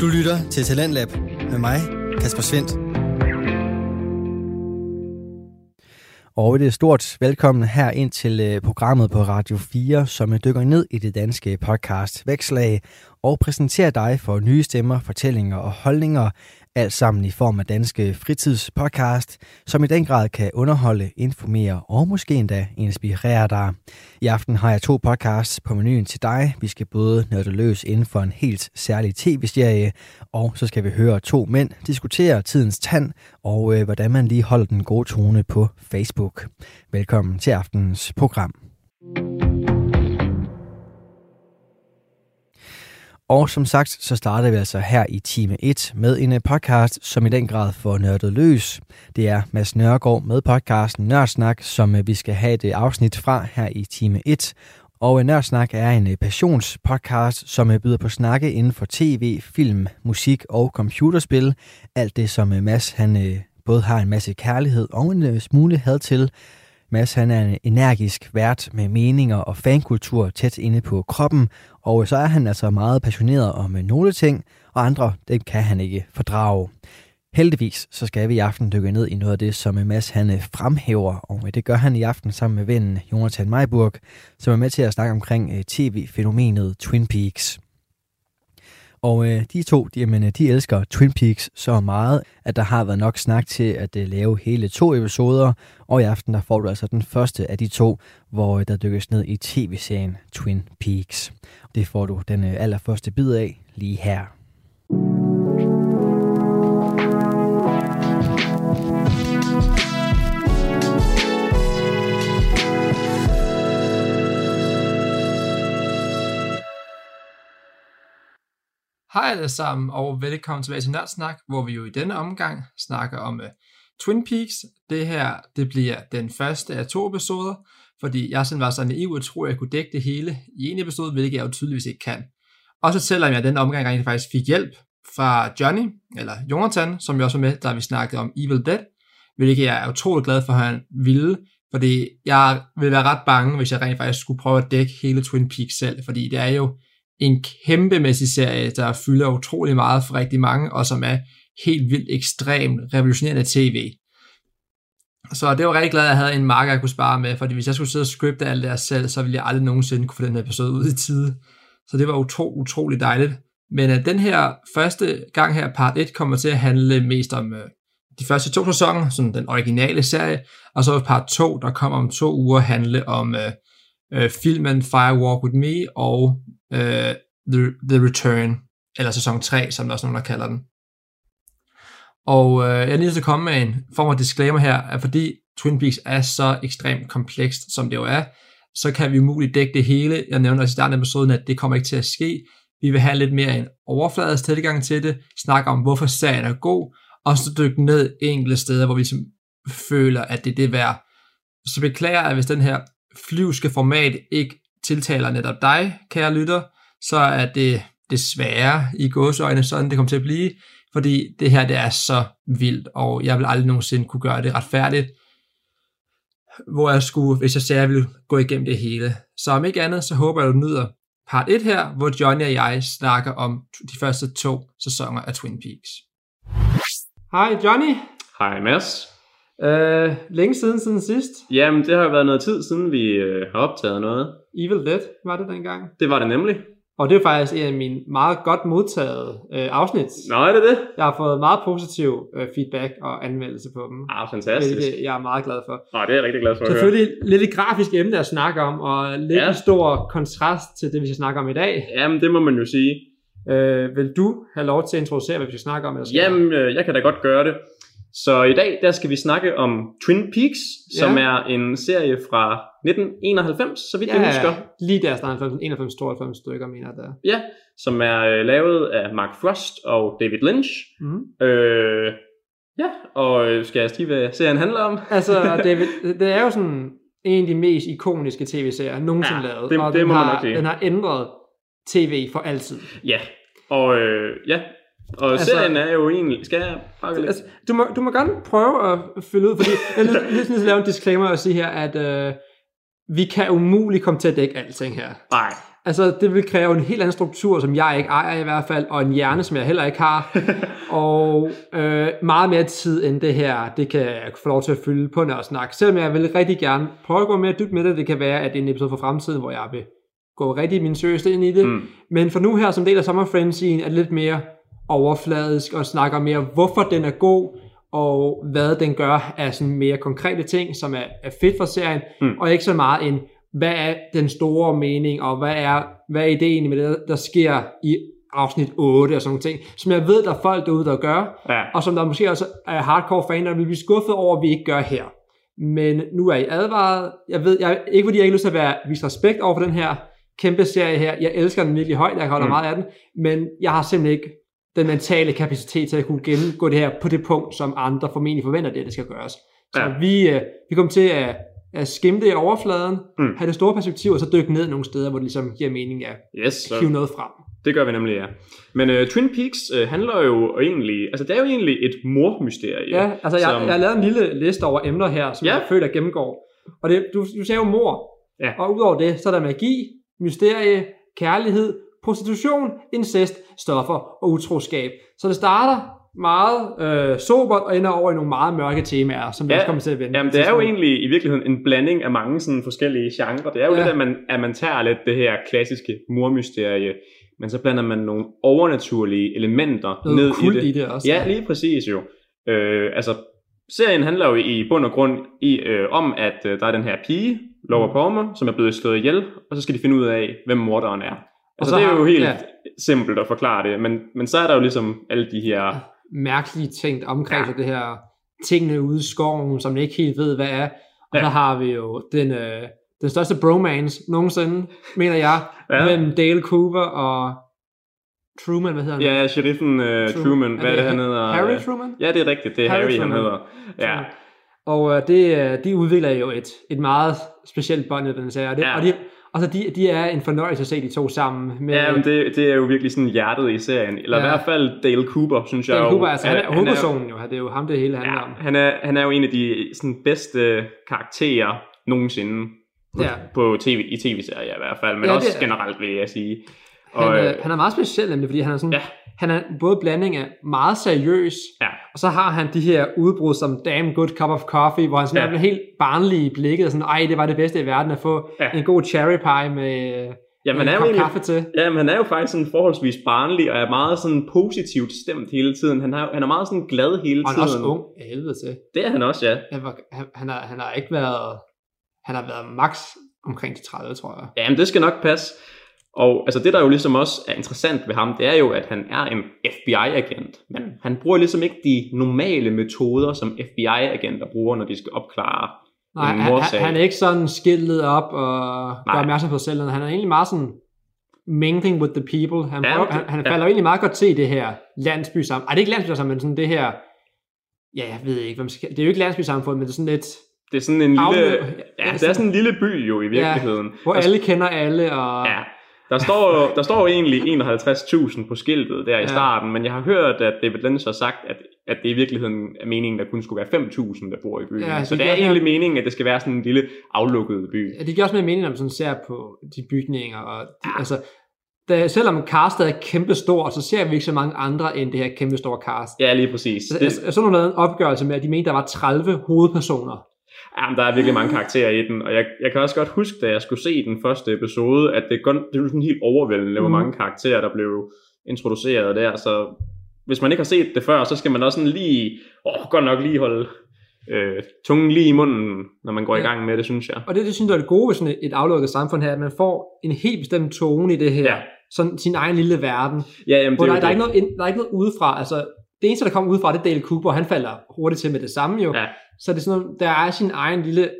Du lytter til Talentlab med mig, Kasper Svendt. Og det er stort velkommen her ind til øh, programmet på Radio 4, som øh, dykker ned i det danske podcast Vækslag og præsenterer dig for nye stemmer, fortællinger og holdninger alt sammen i form af danske fritidspodcast, som i den grad kan underholde, informere og måske endda inspirere dig. I aften har jeg to podcasts på menuen til dig. Vi skal både nørde løs inden for en helt særlig tv-serie, og så skal vi høre to mænd diskutere tidens tand og øh, hvordan man lige holder den gode tone på Facebook. Velkommen til aftenens program. Og som sagt, så starter vi altså her i time 1 med en øh, podcast, som i den grad får nørdet løs. Det er Mads Nørgaard med podcasten Nørdsnak, som øh, vi skal have et øh, afsnit fra her i time 1. Og Nørdsnak er en passionspodcast, som byder på snakke inden for tv, film, musik og computerspil. Alt det, som Mads han både har en masse kærlighed og en smule had til. Mads han er en energisk vært med meninger og fankultur tæt inde på kroppen, og så er han altså meget passioneret om nogle ting, og andre, det kan han ikke fordrage. Heldigvis så skal vi i aften dykke ned i noget af det, som Mads han øh, fremhæver, og øh, det gør han i aften sammen med vennen Jonathan Meiburg, som er med til at snakke omkring øh, tv-fænomenet Twin Peaks. Og øh, de to, de, jamen, øh, de elsker Twin Peaks så meget, at der har været nok snak til at øh, lave hele to episoder. Og i aften der får du altså den første af de to, hvor øh, der dykkes ned i tv-serien Twin Peaks. Det får du den øh, allerførste bid af lige her. Hej alle sammen, og velkommen tilbage til Nørdsnak, hvor vi jo i denne omgang snakker om uh, Twin Peaks. Det her, det bliver den første af to episoder, fordi jeg sådan var så naiv og tror, at jeg kunne dække det hele i en episode, hvilket jeg jo tydeligvis ikke kan. Også selvom jeg den omgang rent faktisk fik hjælp fra Johnny, eller Jonathan, som jeg også var med, da vi snakkede om Evil Dead, hvilket jeg er utrolig glad for, at han ville, fordi jeg ville være ret bange, hvis jeg rent faktisk skulle prøve at dække hele Twin Peaks selv, fordi det er jo en kæmpemæssig serie, der fylder utrolig meget for rigtig mange, og som er helt vildt ekstremt revolutionerende tv. Så det var rigtig glad, at jeg havde en marker, jeg kunne spare med, fordi hvis jeg skulle sidde og scripte alt det her selv, så ville jeg aldrig nogensinde kunne få den her episode ud i tide. Så det var utro, utrolig dejligt. Men at den her første gang her, part 1, kommer til at handle mest om øh, de første to sæsoner, sådan den originale serie, og så part 2, der kommer om to uger, handle om øh, øh filmen Fire Walk With Me og uh, The, The Return, eller sæson 3, som der også nogen, der kalder den. Og uh, jeg er lige til at komme med en form af disclaimer her, at fordi Twin Peaks er så ekstremt komplekst, som det jo er, så kan vi umuligt dække det hele. Jeg nævner også i starten af episoden, at det kommer ikke til at ske. Vi vil have lidt mere en overfladisk tilgang til det, snakke om, hvorfor serien er god, og så dykke ned enkelte steder, hvor vi som føler, at det er det værd. Så beklager jeg, hvis den her flyvske format ikke tiltaler netop dig, kære lytter, så er det desværre i gåsøjne sådan, det kommer til at blive, fordi det her det er så vildt, og jeg vil aldrig nogensinde kunne gøre det retfærdigt, hvor jeg skulle, hvis jeg sagde, at jeg ville gå igennem det hele. Så om ikke andet, så håber jeg, at du nyder part 1 her, hvor Johnny og jeg snakker om de første to sæsoner af Twin Peaks. Hej Johnny. Hej Mads. Uh, længe siden siden sidst. Jamen, det har jo været noget tid siden, vi uh, har optaget noget. Evil Dead var det dengang. Det var det nemlig. Og det er faktisk en af mine meget godt modtaget øh, afsnit. Nå, er det det? Jeg har fået meget positiv øh, feedback og anmeldelse på dem. Ah, fantastisk. Det jeg er meget glad for. Nå, det er jeg rigtig glad for at Selvfølgelig høre. lidt et grafisk emne at snakke om, og lidt ja. en stor kontrast til det, vi skal snakke om i dag. Jamen, det må man jo sige. Øh, vil du have lov til at introducere, hvad vi skal snakke om? Eller skal Jamen, øh, jeg kan da godt gøre det. Så i dag, der skal vi snakke om Twin Peaks, som ja. er en serie fra 1991, så vidt ja, jeg husker. lige der starten 91, 92 stykker, mener der. Ja, som er øh, lavet af Mark Frost og David Lynch. Mm. Øh, ja, og øh, skal jeg sige, hvad serien handler om? altså, David, det er jo sådan en af de mest ikoniske tv-serier nogensinde ja, lavet. Det, og det den må har, man nok sige. Den har ændret tv for altid. Ja, og øh, ja, og altså, serien er jo egentlig... Skal jeg pakke lidt? Altså, du, må, du må gerne prøve at fylde ud, fordi jeg er lige sådan lave en disclaimer og sige her, at øh, vi kan umuligt komme til at dække alting her. Nej. Altså, det vil kræve en helt anden struktur, som jeg ikke ejer i hvert fald, og en hjerne, som jeg heller ikke har. og øh, meget mere tid end det her, det kan jeg få lov til at fylde på når snak. Selvom jeg vil rigtig gerne prøve at gå mere dybt med det, det kan være, at det er en episode for fremtiden, hvor jeg vil gå rigtig min seriøst ind i det. Mm. Men for nu her, som del af Summer Frenzy, er det lidt mere overfladisk og snakker mere, hvorfor den er god, og hvad den gør af sådan mere konkrete ting, som er, er fedt for serien, mm. og ikke så meget en, hvad er den store mening, og hvad er, hvad er ideen med det, der sker i afsnit 8 og sådan nogle ting, som jeg ved, der er folk derude, der gør, Ja. og som der måske også er hardcore fan, der vil blive skuffet over, at vi ikke gør her. Men nu er I advaret. Jeg ved, jeg, ikke fordi jeg ikke har lyst til at være, vise respekt over for den her kæmpe serie her. Jeg elsker den virkelig højt, jeg holder mm. Meget af den, men jeg har simpelthen ikke den mentale kapacitet til at kunne gennemgå det her på det punkt, som andre formentlig forventer det, at det skal gøres. Så Ja. vi, øh, vi kommer til at, at skimme det i overfladen, Mm. have det store perspektiv, og så dykke ned nogle steder, hvor det ligesom giver mening at Yes, så hive noget frem. det gør vi nemlig, ja. Men uh, Twin Peaks uh, handler jo egentlig, altså det er jo egentlig et mormysterie. Ja, altså jeg, som- jeg har lavet en lille liste over emner her, som ja. jeg føler gennemgår. Og det, du, du sagde jo mor. Ja. Og udover det, så er der magi, mysterie, kærlighed, prostitution, incest, stoffer og utroskab. Så det starter meget øh, sobert og ender over i nogle meget mørke temaer, som vi Ja, også kommer til at vende. Jamen, det er jo egentlig i virkeligheden en blanding af mange sådan forskellige genrer. Det er jo Ja. lidt, at man, at man tager lidt det her klassiske mormysterie, men så blander man nogle overnaturlige elementer Noget ned i det. i det også. Ja, lige præcis jo. Øh, altså, serien handler jo i bund og grund i, øh, om, at øh, der er den her pige, Laura Palmer, som er blevet slået ihjel, og så skal de finde ud af, hvem morderen er. Altså, så det er har- jo helt ja. simpelt at forklare det, men, men så er der jo ligesom alle de her... Mærkelige ting omkring Ja. det her tingene ude i skoven, som man ikke helt ved, hvad er. Og Ja. så har vi jo den, øh, den største bromance nogensinde, mener jeg, Ja. mellem Dale Cooper og Truman, hvad hedder han? Ja, sheriffen øh, Truman. Truman, hvad er det, det han hedder? Harry Truman? Ja, det er rigtigt, det er Harry Harry, Truman. han hedder. Ja, Og øh, det, øh, de udvikler jo et, et meget specielt bånd i den serie. Og, det, Ja. ja. og de, altså de, de er en fornøjelse at se de to sammen. Med, ja men det, det er jo virkelig sådan hjertet i serien. Eller ja. i hvert fald Dale Cooper, synes jeg Dale jo. Cooper, altså han er han hovedpersonen jo. Det er jo ham, det hele handler Ja, om. han er, han er jo en af de sådan, bedste karakterer nogensinde på, Ja. på TV, i tv-serier i hvert fald, men Ja, det også er- generelt vil jeg sige. Han, Og, øh, øh, han er meget speciel nemlig, fordi han er sådan, Ja. han er både blanding af meget seriøs, ja, og så har han de her udbrud som damn good cup of coffee, hvor han sådan Ja. er helt barnlig i blikket, og sådan, ej, det var det bedste i verden at få Ja. en god cherry pie med, han en er jo egentlig- kaffe til. Ja, men han er jo faktisk sådan forholdsvis barnlig, og er meget sådan positivt stemt hele tiden. Han, har, han er meget sådan glad hele Og han tiden. er også ung af helvede til. Det er han også, ja. Han, var, han, han, har, han har ikke været, han har været max omkring de 30, tror jeg. Jamen, det skal nok passe. Og altså, det, der jo ligesom også er interessant ved ham, det er jo, at han er en FBI-agent. Men han bruger ligesom ikke de normale metoder, som FBI-agenter bruger, når de skal opklare Nej, en han, mordsag. han, han er ikke sådan skiltet op og gør Nej. opmærksom på sig selv. Han er egentlig meget sådan mingling with the people. Han, Ja, prøver, han, han ja. falder jo egentlig meget godt til i det her landsby sammen. Ej, det er ikke landsby sammen, men sådan det her... Ja, jeg ved ikke, man skal... Det er jo ikke landsby samfund, men det er sådan lidt... Det er sådan en lille... Afløb- Ja, det er sådan en lille by jo i virkeligheden. Hvor Der- alle kender alle, og... Ja, der står, der står jo egentlig 51.000 på skiltet der i Ja. starten, men jeg har hørt, at David Lynch har sagt, at, at det i virkeligheden er meningen, at der kun skulle være 5.000, der bor i byen. Ja, Ja, så så det det er egentlig meningen, at det skal være sådan en lille aflukket by. Ja, det giver også mere mening, når man sådan ser på de bygninger. Og de, altså, da, selvom castet er kæmpestort, så ser vi ikke så mange andre end det her kæmpestore cast. Ja, lige præcis. Det, Det, jeg, jeg så nogle en opgørelse med, at de mente, der var 30 hovedpersoner. Jamen, der er virkelig mange karakterer i den, og jeg, jeg kan også godt huske, da jeg skulle se den første episode, at det, godt, det var sådan helt overvældende, hvor Mhm. mange karakterer, der blev introduceret der, så hvis man ikke har set det før, så skal man også sådan lige, åh, godt nok lige holde øh, tungen lige i munden, når man går Ja. i gang med det, synes jeg. Og det, det synes jeg er det gode ved sådan et, et aflukket samfund her, at man får en helt bestemt tone i det her. Ja. Sådan sin egen lille verden. Ja, jamen, Hvor det der, er der, er ikke noget, der er ikke noget udefra. Altså, det eneste, der kommer udefra, det er Dale Cooper, han falder hurtigt til med det samme jo. Ja. Så det er sådan, noget- der er sin egen lille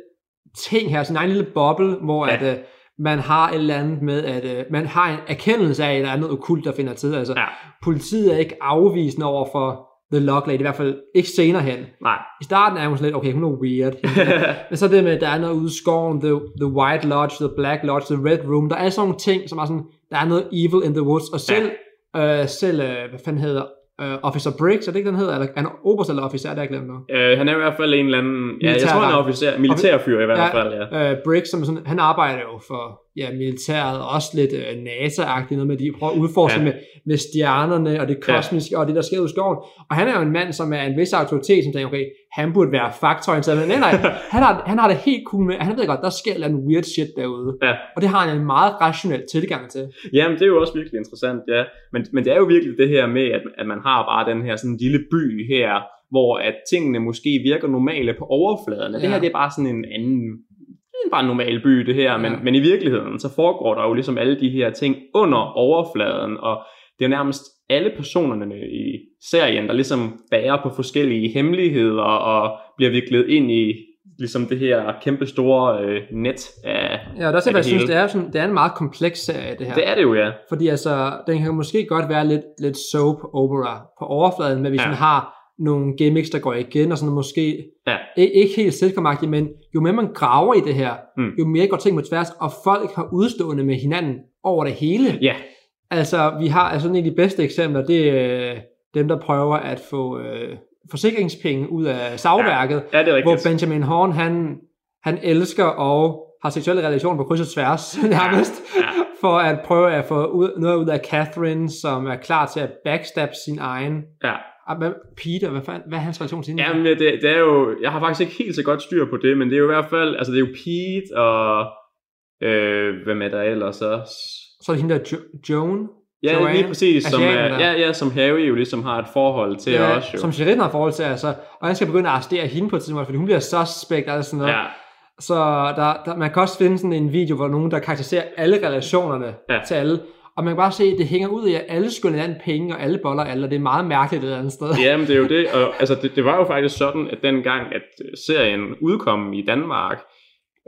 ting her, sin egen lille boble, hvor Ja. at, uh, man har et eller andet med, at uh, man har en erkendelse af, at der er noget okult, der finder tid. Altså, Ja. politiet er ikke afvisende over for The Lock Lady, i hvert fald ikke senere hen. Nej. I starten er hun sådan lidt, okay, hun er weird. Men så det med, at der er noget ude i skoven, the, the White Lodge, the Black Lodge, the Red Room, der er sådan nogle ting, som er sådan, der er noget evil in the woods, og selv, ja. øh, selv øh, hvad fanden hedder, uh, Officer Briggs, er det ikke, den hedder? Eller er han oberst eller officer, det er jeg glemt nu. Øh, han er i hvert fald en eller anden... Ja, jeg tror, han er officer, militærfyr i hvert Ja, fald, ja. Uh, Briggs, som sådan, han arbejder jo for ja, militæret, og også lidt uh, NASA-agtigt, noget med, de prøver at udforske ja. med, med stjernerne og det kosmiske, ja. og det, der sker ud i skoven. Og han er jo en mand, som er en vis autoritet, som tænker, okay, han burde være faktorienteret, men nej, nej, han har, han har det helt cool med, han ved godt, der sker en weird shit derude. Ja. Og det har han en meget rationel tilgang til. Jamen, det er jo også virkelig interessant, ja. Men, men det er jo virkelig det her med, at, at man har bare den her sådan lille by her, hvor at tingene måske virker normale på overfladen. Og det Ja. her, det er bare sådan en anden... Det er bare en normal by, det her. Men, Ja. men i virkeligheden, så foregår der jo ligesom alle de her ting under overfladen, og det er nærmest alle personerne i serien, der ligesom bærer på forskellige hemmeligheder og bliver viklet ind i ligesom det her kæmpe store øh, net af... Ja, og der er jeg synes, det er, sådan, det er en meget kompleks serie, det her. Det er det jo, ja. Fordi altså, den kan måske godt være lidt, lidt soap opera på overfladen, men hvis Ja. har nogle gimmicks, der går igen, og sådan måske Ja. ikke, helt selvkomagtigt, men jo mere man graver i det her, mm. jo mere går ting på tværs, og folk har udstående med hinanden over det hele. Ja, Altså, vi har altså en af de bedste eksempler, det er øh, dem, der prøver at få øh, forsikringspenge ud af savværket, ja det er hvor. Benjamin Horn, han, han elsker og har seksuelle relationer på kryds og tværs, nærmest, ja. for at prøve at få ud, noget ud af Catherine, som er klar til at backstab sin egen... Ja. Ah, hvad, Peter, hvad, fanden, hvad er hans relation til hende? Jamen, det, det er jo, jeg har faktisk ikke helt så godt styr på det, men det er jo i hvert fald, altså det er jo Pete og, øh, hvem er der ellers også? Så er det hende der jo, Joan, Ja, Joanne, lige præcis, som, er, ja, ja, som Harry jo ligesom har et forhold til ja, også jo. som Sheridan har forhold til, altså, og han skal begynde at arrestere hende på et tidspunkt, fordi hun bliver suspect og sådan noget. Ja, Så der, der, man kan også finde sådan en video, hvor nogen, der karakteriserer alle relationerne Ja. til alle. Og man kan bare se, at det hænger ud i, at alle skylder hinanden penge, og alle boller alle, og det er meget mærkeligt et eller andet sted. Jamen, det er jo det, og altså, det, det var jo faktisk sådan, at dengang, at serien udkom i Danmark,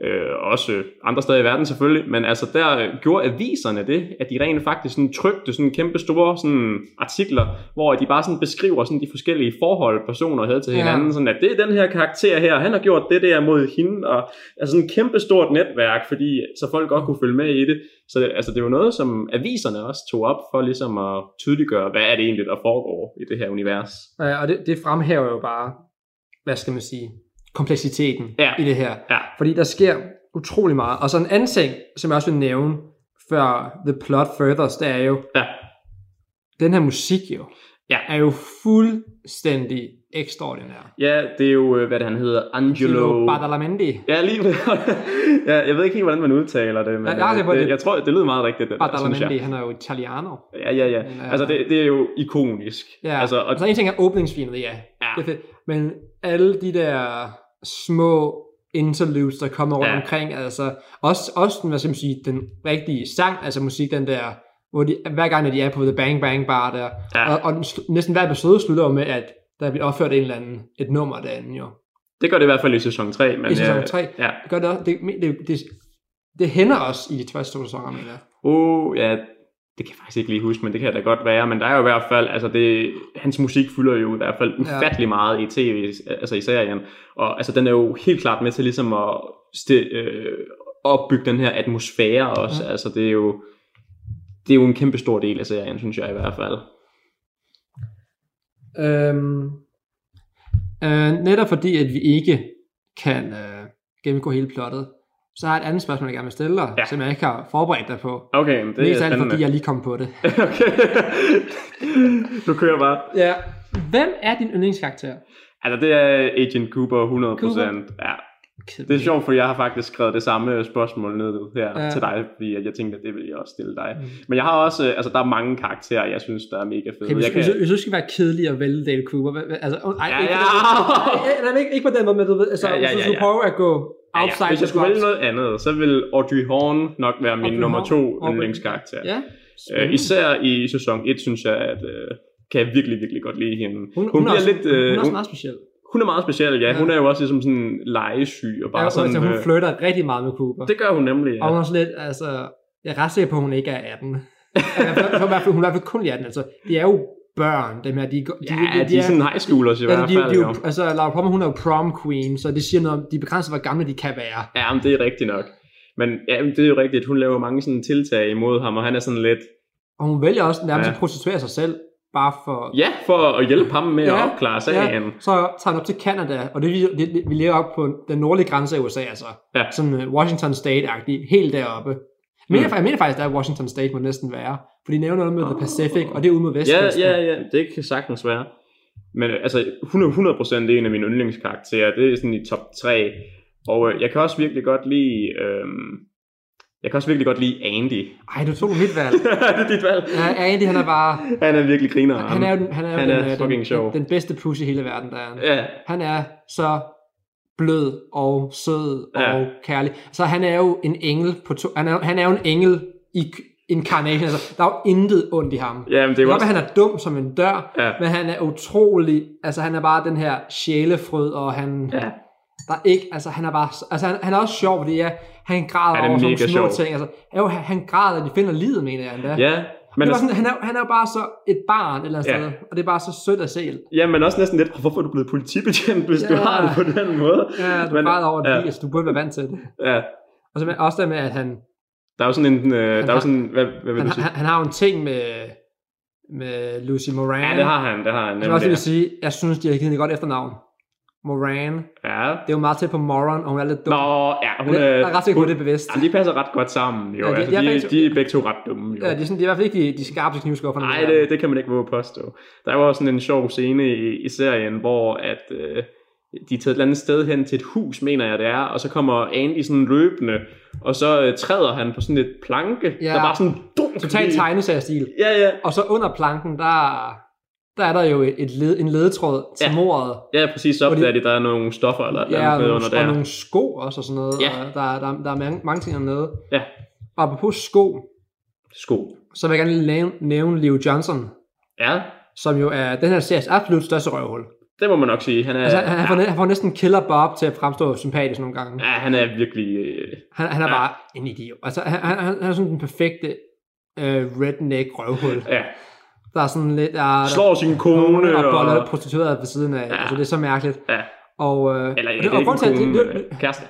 øh, også andre steder i verden selvfølgelig, men altså der øh, gjorde aviserne det, at de rent faktisk sådan trykte sådan kæmpe store sådan artikler, hvor de bare sådan beskriver sådan de forskellige forhold, personer havde til Ja. hinanden, sådan at det er den her karakter her, han har gjort det der mod hende, og altså sådan et kæmpe stort netværk, fordi så folk godt kunne følge med i det. Så det, altså det var noget, som aviserne også tog op for ligesom at tydeliggøre, hvad er det egentlig, der foregår i det her univers. Øh, og det, det fremhæver jo bare, hvad skal man sige, kompleksiteten Ja. i det her. Ja. Fordi der sker utrolig meget. Og så en anden ting, som jeg også vil nævne, før the plot furthers, det er jo, Ja. den her musik jo, Ja. er jo fuldstændig ekstraordinær. Ja, det er jo, øh, hvad det han hedder, Angelo... Badalamenti. Ja, lige ja, jeg ved ikke helt, hvordan man udtaler det, men Ja, jeg øh, det, det. jeg tror, det lyder meget rigtigt, det der, synes Badalamenti, jeg. han er jo italiano. Ja, ja, ja. Øh, Altså, det, det er jo ikonisk. Ja, Altså, og, altså en ting er åbningsfinet, ja. Ja. Det er fedt. Men alle de der små interludes, der kommer rundt Ja. ja. omkring, altså også, også den, hvad skal man sige, den rigtige sang, altså musik, den der, hvor de, hver gang at de er på The Bang Bang Bar der, Ja. og, og den, næsten hver episode slutter jo med, at der bliver opført en eller anden, et nummer derinde jo. det gør det i hvert fald i sæson 3. Men, I sæson øh, 3. Ja. Det gør det, også- det, det, det, det hænder også i de første to sæsoner, mener jeg. Uh, ja, det kan jeg faktisk ikke lige huske, men det kan da godt være. Men der er jo i hvert fald, altså det, hans musik fylder jo i hvert fald ufattelig meget i tv, altså i serien. Og altså den er jo helt klart med til ligesom at sti, øh, opbygge den her atmosfære også. Ja. Altså det er jo, det er jo en kæmpe stor del af serien, synes jeg i hvert fald. Øhm, øh, netop fordi, at vi ikke kan øh, gennemgå hele plottet, så har jeg et andet spørgsmål, jeg gerne vil stille dig, Ja. som jeg ikke har forberedt dig på. Okay, men det Mest er alt, fordi jeg lige kom på det. okay. du kører bare. Ja. Hvem er din yndlingskarakter? Altså det er Agent Cooper 100%. Cooper? Ja. Det er sjovt, fordi jeg har faktisk skrevet det samme spørgsmål ned her ja. Til dig, fordi at jeg tænkte, at det vil jeg også stille dig. Mm. Men jeg har også, øh, altså der er mange karakterer, jeg synes, der er mega fede. Okay, hvis, jeg hvis, hvis, du skal være kedelig og vælge Dale Cooper, altså, ej, Ja, ikke, ja. Ej, ikke, ikke på den måde, men du ved, altså, Ja, ja, du ja, ja. prøve at gå Ja, ja. Hvis jeg skulle vælge noget andet, så vil Audrey Horn nok være min Audrey nummer to yndlingskarakter. Ja, Øh, især i sæson 1, synes jeg, at øh, kan jeg virkelig, virkelig godt lide hende. hun, hun, hun, er bliver også, lidt, øh, hun er også meget speciel. hun er meget speciel, ja. Ja. Hun er jo også ligesom sådan legesyg og bare Ja, sådan... altså, hun øh, flytter rigtig meget med Cooper. det gør hun nemlig, Og ja. hun er sådan lidt, altså, jeg er ret sikker på, at hun ikke er 18. Jeg tror i hvert fald, hun er i hvert fald kun lige 18, altså. De er jo børn, dem her. De, de, Ja, de, er sådan high schoolers i ja, hvert de, de, fald. de, jo. de, altså, Laura Palmer, hun er jo prom queen, så det siger noget om, de er begrænset, hvor gamle de kan være. Ja, men det er rigtigt nok. Men ja, det er jo rigtigt, hun laver mange sådan tiltag imod ham, og han er sådan lidt, Og hun vælger også nærmest Ja. at prostituere sig selv. bare for... Ja, for at hjælpe ham med ja, at opklare sagen. Ja. Så tager han op til Canada, og det, vi, det, vi lever op på den nordlige grænse af USA, altså. Ja. Sådan uh, Washington State-agtigt, helt deroppe. Men mm. jeg mener faktisk, at Washington State må næsten være. For de nævner noget med The Pacific, og det er ude mod vestkysten. Ja, ja, ja, det kan sagtens være. Men altså, 100, 100% er en af mine yndlingskarakterer. Det er sådan i top 3. Og øh, jeg kan også virkelig godt lide... Øh, jeg kan også virkelig godt lide Andy. Ej, du tog mit valg. det er dit valg. Ja, Andy, han er bare... Han er virkelig griner. Han er jo, den, han er, han den, er den, fucking den, sjov. Den, den bedste push i hele verden, der er. Ja, Han er så blød og sød Ja. og kærlig. Så han er jo en engel på to, han, er, han er jo en engel i incarnation. Altså, der er jo intet ondt i ham. ja men det er jo også... han er dum som en dør, Ja. men han er utrolig, altså han er bare den her sjælefrød, og han, Ja, der er ikke, altså han er bare, altså han, han er også sjov, fordi ja, han græder Han er over sådan nogle små sjov. ting, altså jo, han, han græder, at de finder livet, mener jeg endda. ja. Men, det var sådan, han, er, han er jo bare så et barn eller andet Ja. sted, og det er bare så sødt at se. ja, men også næsten lidt, hvorfor er du blevet politibetjent, hvis du Ja. har det på den måde? Ja, du Men- græder over det, ja. altså, du burde være vant til det. Ja, Og så med, også der med, at han, der er jo sådan en... Øh, der er jo sådan... Hvad, hvad vil han, du sige? han, han har jo en ting med, med Lucy Moran. Ja, det har han, det har han. Jeg vil også lige det. sige, jeg synes, de har givet hende et godt efternavn. Moran. Ja. Det er jo meget tæt på Moron, og hun er lidt dum. Nå, ja, hun er... jeg er ret sikker på, det er bevidst. Ja, de passer ret godt sammen, jo. Ja, de- altså, de er de, faktisk- de, er begge to ret dumme, jo. Ja, de er, sådan, de er i hvert fald ikke de, de skarpeste knivskuffer. Nej, det, det kan man ikke våge påstå. Der var også sådan en sjov scene i, i serien, hvor at, øh, de er taget et eller andet sted hen til et hus, mener jeg det er, og så kommer Andy sådan løbende, og så øh, træder han på sådan et planke, Ja. der bare sådan dunk. Totalt tegneseriestil. Ja, ja. Og så under planken, der, der er der jo et, et led, en ledetråd til Ja. mordet. Ja, præcis. Så opdager de, der er nogle stoffer eller Ja, andet og med nogle, under og der. nogle sko også og sådan noget. Ja. Og der, der, der er mange, mange ting dernede. Ja, Og apropos sko, sko. så vil jeg gerne nævne, nævne Leo Johnson, Ja, som jo er den her series absolut største røvhul. det må man nok sige. Han er, Altså, han, han, får, ja, næ- han får næsten Killer Bob til at fremstå sympatisk nogle gange. ja, han er virkelig... Øh, Han, han er Ja. bare en idiot. Altså, han, han, han er sådan den perfekte øh, redneck røvhul. ja, Der er sådan lidt... Der, slår sin kone og boller og... prostitueret ved siden af. Ja. Altså, det er så mærkeligt. Ja, Og, øh, eller og det, det er og grund til, at de, kæreste.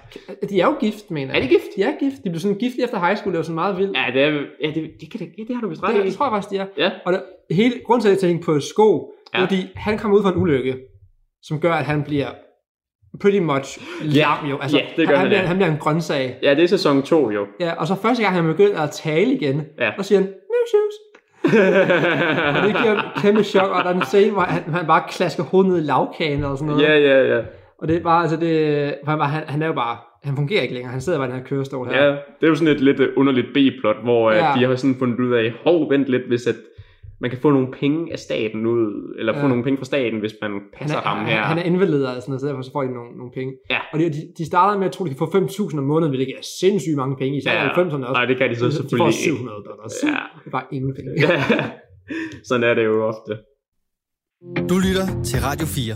de, er jo gift, mener jeg. Er de gift? De er gift. De blev sådan gift efter high school. Det var sådan meget vildt. Ja, det, er, ja, det, det, kan det, ja, det har du vist ret det, i. det tror jeg faktisk, de er. Ja. Og det, hele grunden til, at jeg tænkte på sko, ja. Fordi han kommer ud fra en ulykke, som gør, at han bliver pretty much lam jo. Altså, Ja, det gør han, han, bliver, han bliver en grøntsag. Ja, det er sæson 2 jo. Ja, og så første gang, han begynder at tale igen, Ja. så siger han, new shoes. Og det giver kæmpe chok, og der er en scene, hvor han, han bare klasker hovedet ned i lavkagen og sådan noget. ja, ja, ja. Og det er bare, altså det, for han, han, han er jo bare, han fungerer ikke længere. Han sidder bare i den her kørestol her. Ja, det er jo sådan et lidt underligt B-plot, hvor. Ja. de har sådan fundet ud af, hov, vent lidt, hvis at man kan få nogle penge af staten ud, eller få Ja. nogle penge fra staten, hvis man han passer er, ham her. han er invalideret og sådan noget, så derfor så får de nogle, nogle penge. Ja. Og de, de, de starter med, at tro, de kan få 5.000 om måneden, hvilket er sindssygt mange penge, især Ja. i 90'erne også. Nej, det kan de så de får selvfølgelig 700 dollars. Ja. Det er bare ingen penge. Ja. Sådan er det jo ofte. Du lytter til Radio 4.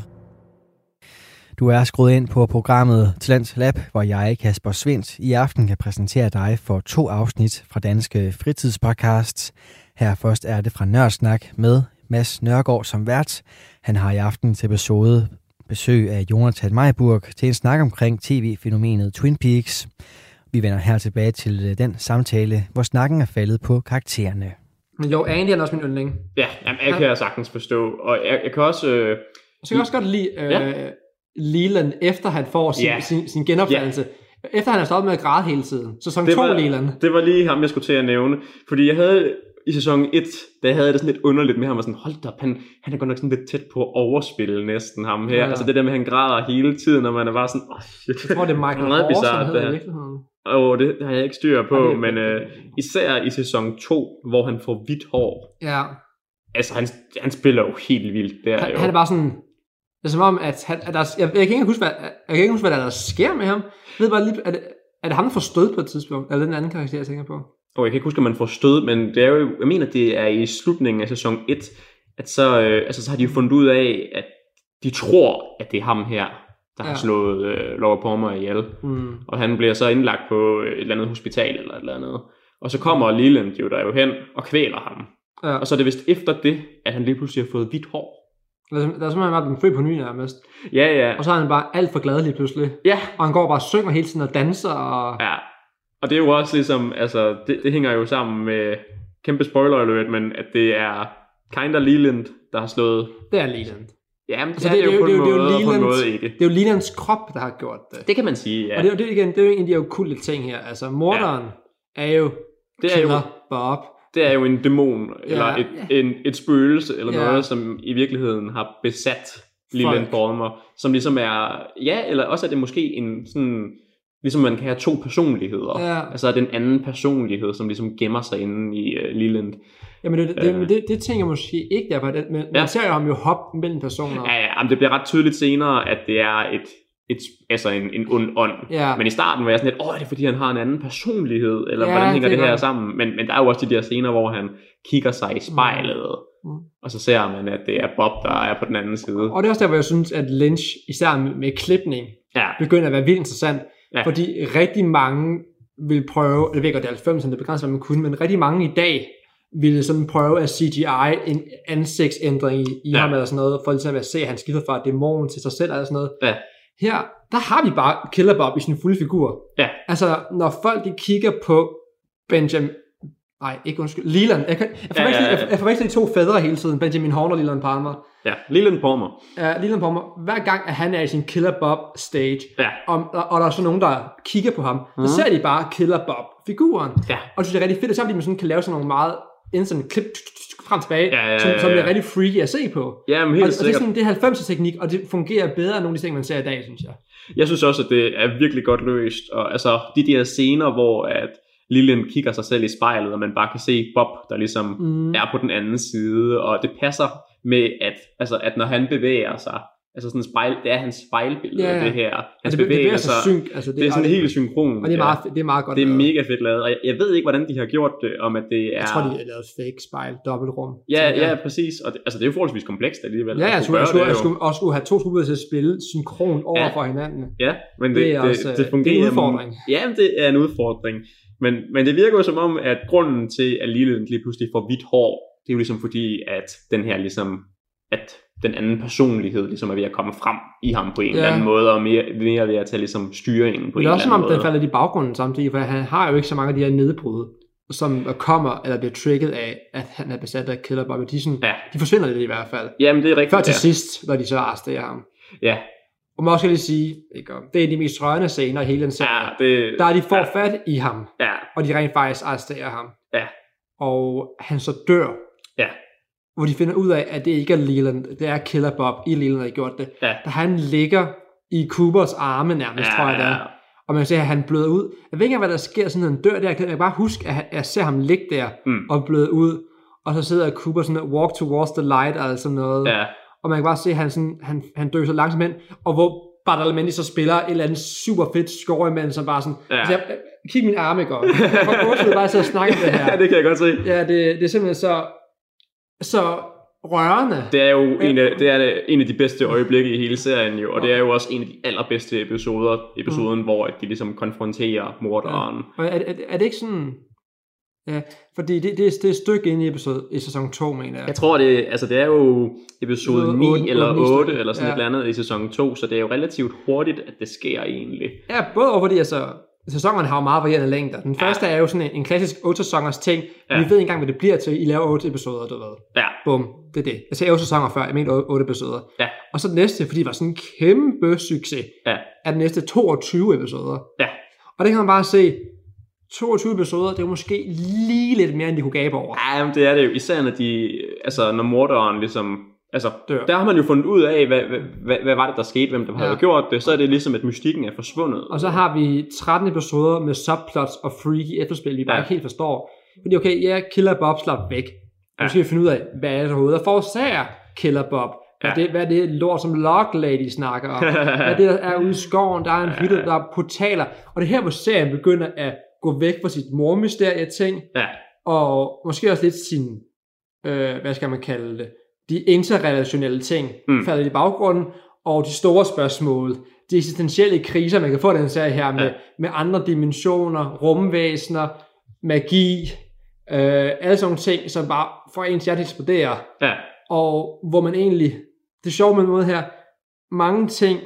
Du er skruet ind på programmet Talents Lab, hvor jeg, Kasper Svendt, i aften kan præsentere dig for to afsnit fra Danske Fritidspodcasts. Her først er det fra Nørdsnak med Mads Nørgaard som vært. Han har i aftens episode besøg af Jonathan Meiburg til en snak omkring tv-fænomenet Twin Peaks. Vi vender her tilbage til øh, den samtale, hvor snakken er faldet på karaktererne. Men jo, Andy er også min yndling. Ja, jamen, jeg kan jeg sagtens forstå. Og jeg, jeg kan også... Øh, Og så kan jeg også godt lide øh, Ja. Leland, efter han får sin, Ja. sin, sin genopfattelse. Efter han har stoppet med at græde hele tiden. Sæson Det 2 var- Leland. det var lige ham, jeg skulle til at nævne. Fordi jeg havde i sæson 1, der havde jeg det sådan lidt underligt med ham, og sådan, hold da op, han, han er godt nok sådan lidt tæt på at overspille næsten ham her. Ja. Ja. Altså det der med, at han græder hele tiden, og man er bare sådan, åh oh, shit. Jeg tror, det er Michael Horse, bizarrt, han hedder det i her. virkeligheden. Og det har jeg ikke styr på, Ja, det men øh, især i sæson 2, hvor han får hvidt hår. Ja. Altså, han, han spiller jo helt vildt der Han, jo. han er bare sådan... Det er som om, at, han, at der, jeg, jeg, kan ikke huske, hvad, jeg kan ikke huske, hvad der, der sker med ham. Jeg ved bare lige, er det, er det ham, der får stød på et tidspunkt? Eller den anden karakter, jeg tænker på? Og jeg kan ikke huske, om man får stød, men det er jo, jeg mener, det er i slutningen af sæson 1, at så, øh, altså, så har de jo fundet ud af, at de tror, at det er ham her, der ja. Har slået øh, Laura Palmer ihjel. Mm. Og han bliver så indlagt på et eller andet hospital eller et eller andet. Og så kommer Leland jo der jo hen og kvæler ham. Ja. Og så er det vist efter det, at han lige pludselig har fået hvidt hår. Der er, simpelthen bare den født på ny nærmest. Ja, ja. Og så er han bare alt for glad lige pludselig. Ja, Og han går bare og synger hele tiden og danser. Og... Ja, og det er jo også ligesom, altså, det, det hænger jo sammen med, kæmpe spoiler alert, men at det er Kinder Leland, der har slået... Det er Leland. Ja, men det, Altså, altså, det- er det, det er jo jo- det er jo- det er jo Lelands- måde ikke. Det er jo Lelands krop, der har gjort det. Det kan man sige, ja. Og det, er jo- det, er igen, det er jo en af de okulte ting her. Altså, morderen er jo Det er jo- Bob. Det er jo en dæmon, eller Ja. et, en, et spøgelse, eller Ja. noget, som i virkeligheden har besat Leland. Palmer, som ligesom er, ja, eller også er det måske en sådan, ligesom man kan have to personligheder. Ja. Altså er det en anden personlighed, som ligesom gemmer sig inde i uh, Leland. Jamen, det, det, Øh. det, det, tænker jeg måske ikke der på. Det, men Ja. man ser jo ham jo hoppe mellem personer. Ja, ja, men det bliver ret tydeligt senere, at det er et, et altså en, en ond ånd. Ja. Men i starten var jeg sådan lidt, åh, er det fordi, han har en anden personlighed, eller Ja, hvordan hænger det det, er her sammen? Men, men der er jo også de der scener, hvor han kigger sig i spejlet, Mm. og så ser man, at det er Bob, der er på den anden side. Og det er også der, hvor jeg synes, at Lynch, især med, med klipning, Ja, begynder at være vildt interessant. Ja. Fordi rigtig mange vil prøve, ved godt, det er 90, det er begrænset, hvad man kunne, men rigtig mange i dag ville sådan prøve at CGI en ansigtsændring i, i ja. ham eller sådan noget, for ligesom at se, at han skifter fra dæmon til sig selv eller sådan noget. Ja. Her, der har vi bare Killer Bob i sin fulde figur. Ja. Altså, når folk de kigger på Benjamin, nej, ikke undskyld, Leland, jeg, kan, jeg, Ja, forveksler, ja, ja. jeg, jeg forveksler de to fædre hele tiden, Benjamin Horn og Leland Palmer. ja. Leland Palmer. Uh, Leland Palmer, hver gang at han er i sin Killer Bob stage, Ja. og, og, og der er så nogen, der kigger på ham, mm. så ser de bare Killer Bob-figuren. Ja. Og det synes jeg er rigtig fedt, og så man sådan kan lave sådan nogle meget instant klip frem tilbage, Ja, ja, som, ja, som ja. er rigtig freaky at se på. Ja, men Og, helt og det er sikkert. sådan, det er 90'er teknik, og det fungerer bedre end nogle af de ting, man ser i dag, synes jeg. Jeg synes også, at det er virkelig godt løst. Og altså, de der scener, hvor at Lillian kigger sig selv i spejlet, og man bare kan se Bob, der ligesom Mm. er på den anden side, og det passer med, at, altså, at når han bevæger sig, altså sådan spejl, det er hans spejlbillede, Ja, ja. det her. Hans Altså, bevæger så sig, synk. Altså, det, det er sådan og helt synkron. Og det er, ja. meget, det er meget godt det er lavet. mega fedt lavet, og jeg, jeg ved ikke, hvordan de har gjort det, om at det er... Jeg tror, de har lavet fake spejl, dobbeltrum. Ja, ja, jeg. præcis. Og det, altså, det er jo forholdsvis komplekst alligevel. Ja, jeg skulle, jeg skulle, jeg skulle også skulle have to skuespillere til at spille synkron over Ja. for hinanden. Ja, men det, Det det, er det, også, det, øh, fungerer. det er en udfordring. Ja, det er en udfordring. Men, men det virker jo som om, at grunden til, at Leland lige pludselig får hvidt hår, det er jo ligesom fordi, at den her ligesom, at den anden personlighed ligesom er ved at komme frem i ham på en Ja. eller anden måde, og mere, mere ved at tage ligesom styringen på en det er også eller som om, anden den måde. falder i baggrunden samtidig, for han har jo ikke så mange af de her nedbrud, som kommer eller bliver trigget af, at han er besat af Killer Bobby. De, sådan, Ja. de forsvinder lidt i hvert fald. Jamen, det er rigtigt. Før til ja. sidst, når de så arresterer ham. Ja, Og man også lige sige, ikke, det er de mest rørende scener i hele den serie. ja, det, Der er de får ja, fat i ham, ja, og de rent faktisk arresterer ham. Ja. Og han så dør. Ja. Hvor de finder ud af, at det ikke er Leland, det er Killer Bob i Leland, der har gjort det. ja. Da han ligger i Coopers arme nærmest, tror jeg det er. Og man kan se, at han bløder ud. Jeg ved ikke hvad der sker, sådan han dør der. Jeg kan bare huske, at jeg ser ham ligge der Mm. og bløde ud. Og så sidder Cooper sådan walk towards the light, eller sådan noget. Ja, Og man kan bare se, at han, sådan, han, han så langsomt hen. Og hvor Badalamenti så spiller et eller andet super fedt scoremand, som bare sådan... Ja. Altså, jeg, kig min arme godt. Jeg får gåsehud bare til at snakke om det her. ja, det kan jeg godt se. Ja, det, det er simpelthen så, så rørende. Det er jo en af, det er en af de bedste øjeblikke i hele serien jo, og det er jo også en af de allerbedste episoder, episoden, mm. hvor de ligesom konfronterer morderen. Og er, er, er det ikke sådan... Ja, fordi det, det, er, det er et stykke inde i, episode, i sæson 2, mener jeg. Jeg tror, det, altså det er jo episode Episode 9 otte- eller otte, ni 8 stykker. eller sådan Ja. et eller andet i sæson 2, så det er jo relativt hurtigt, at det sker egentlig. Ja, både over fordi altså, sæsonerne har jo meget varierende længder. Den Ja. første er jo sådan en, en klassisk 8 sæsoners ting. Ja. Vi ved ikke engang, hvad det bliver til. I laver 8 episoder, du ved. Ja, Bum, det er det. Jeg sagde 8 sæsoner før, jeg mente 8 episoder. Ja. Og så den næste, fordi det var sådan en kæmpe succes, ja, er den næste 22 episoder. ja. Og det kan man bare se, 22 episoder, det er måske lige lidt mere, end de kunne gabe over. Ja, men det er det jo. Især når de, altså når morderen ligesom, altså Dør. der har man jo fundet ud af, hvad, hvad, hvad, hvad var det, der skete, hvem der havde Ja. gjort det, så er det ligesom, at mystikken er forsvundet. Og så har vi 13 episoder med subplots og freaky efterspil, vi bare Ja. ikke helt forstår. Fordi okay, ja, Killer Bob slap væk. Ja. Nu skal vi finde ud af, hvad er det overhovedet, der forårsager Killer Bob? Hvad, Ja. er det, hvad er det lort, som Lock Lady snakker om? hvad er det, der er ude i skoven? Der er en hytte, der er portaler. Og det er her, hvor serien begynder at gå væk fra sit mormysterie-ting, Ja, og måske også lidt sin, øh, hvad skal man kalde det, de interrelationelle ting Mm. falder i baggrunden, og de store spørgsmål, de eksistentielle kriser, man kan få den serie her, med, Ja. med andre dimensioner, rumvæsener, magi, øh, alle sådan nogle ting, som bare får ens til at eksplodere, ja, og hvor man egentlig, det sjove med noget her, mange ting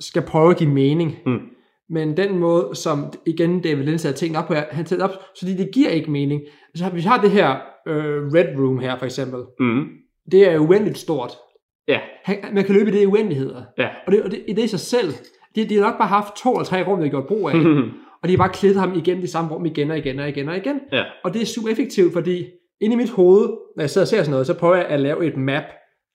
skal prøve at give mening, Mm. Men den måde, som igen David Lynch har tænkt op på, han tænkt op, fordi det giver ikke mening. Altså, vi har det her øh, Red Room her, for eksempel, Mm. det er uendeligt stort. Ja, Han, man kan løbe i det i uendeligheder. ja. Og det, og det, i det i sig selv, de, de har nok bare haft to eller tre rum, de har gjort brug af. og de har bare klædt ham igen det samme rum igen og igen og igen og igen. ja. Og det er super effektivt, fordi inde i mit hoved, når jeg sidder og ser sådan noget, så prøver jeg at lave et map.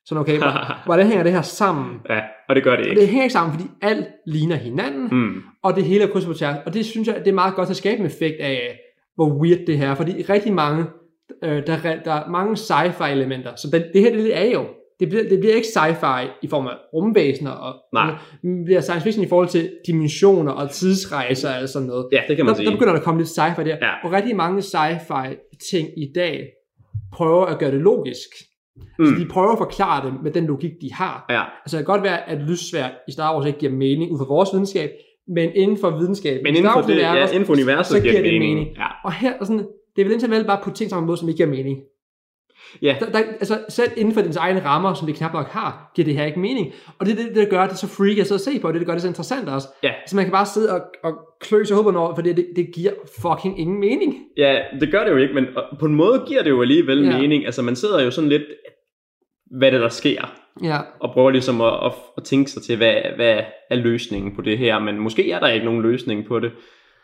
Sådan, okay, hvor- hvordan hænger det her sammen? ja, og det gør det Og ikke. det hænger ikke sammen, fordi alt ligner hinanden, Mm. og det hele er kryds på tværs. Og det synes jeg, det er meget godt at skabe en effekt af, hvor weird det her er. Fordi rigtig mange, øh, der, er- der er mange sci-fi elementer, så det, det her det er jo. Det bliver, det bliver ikke sci-fi i form af rumvæsener, og Nej. det bliver science fiction i forhold til dimensioner og tidsrejser og sådan noget. Ja, det kan man der, sige. der begynder der at komme lidt sci-fi der. Ja. Og rigtig mange sci-fi ting i dag prøver at gøre det logisk. Mm. Så de prøver at forklare det med den logik, de har. Ja, Altså det kan godt være, at lyssvær i Star Wars ikke giver mening ud fra vores videnskab, men inden for videnskab, men inden for, det, ja, inden for universet så giver det mening. mening. Ja. Og her er sådan, det er vel indtil vel bare putte ting sammen på en måde, som ikke giver mening. Ja. Der, der, altså selv inden for dens egne rammer, som det knap nok har, giver det her ikke mening. Og det er det, der gør det så freaky at sidde og se på, det, det gør det så interessant også. Ja. Så man kan bare sidde og, og klø sig hovedet over, for det, det, giver fucking ingen mening. ja, det gør det jo ikke, men øh, på en måde giver det jo alligevel Ja. ja. mening. Altså man sidder jo sådan lidt, hvad det der sker, Ja, og prøver ligesom at, at, at tænke sig til, hvad, hvad er løsningen på det her, men måske er der ikke nogen løsning på det.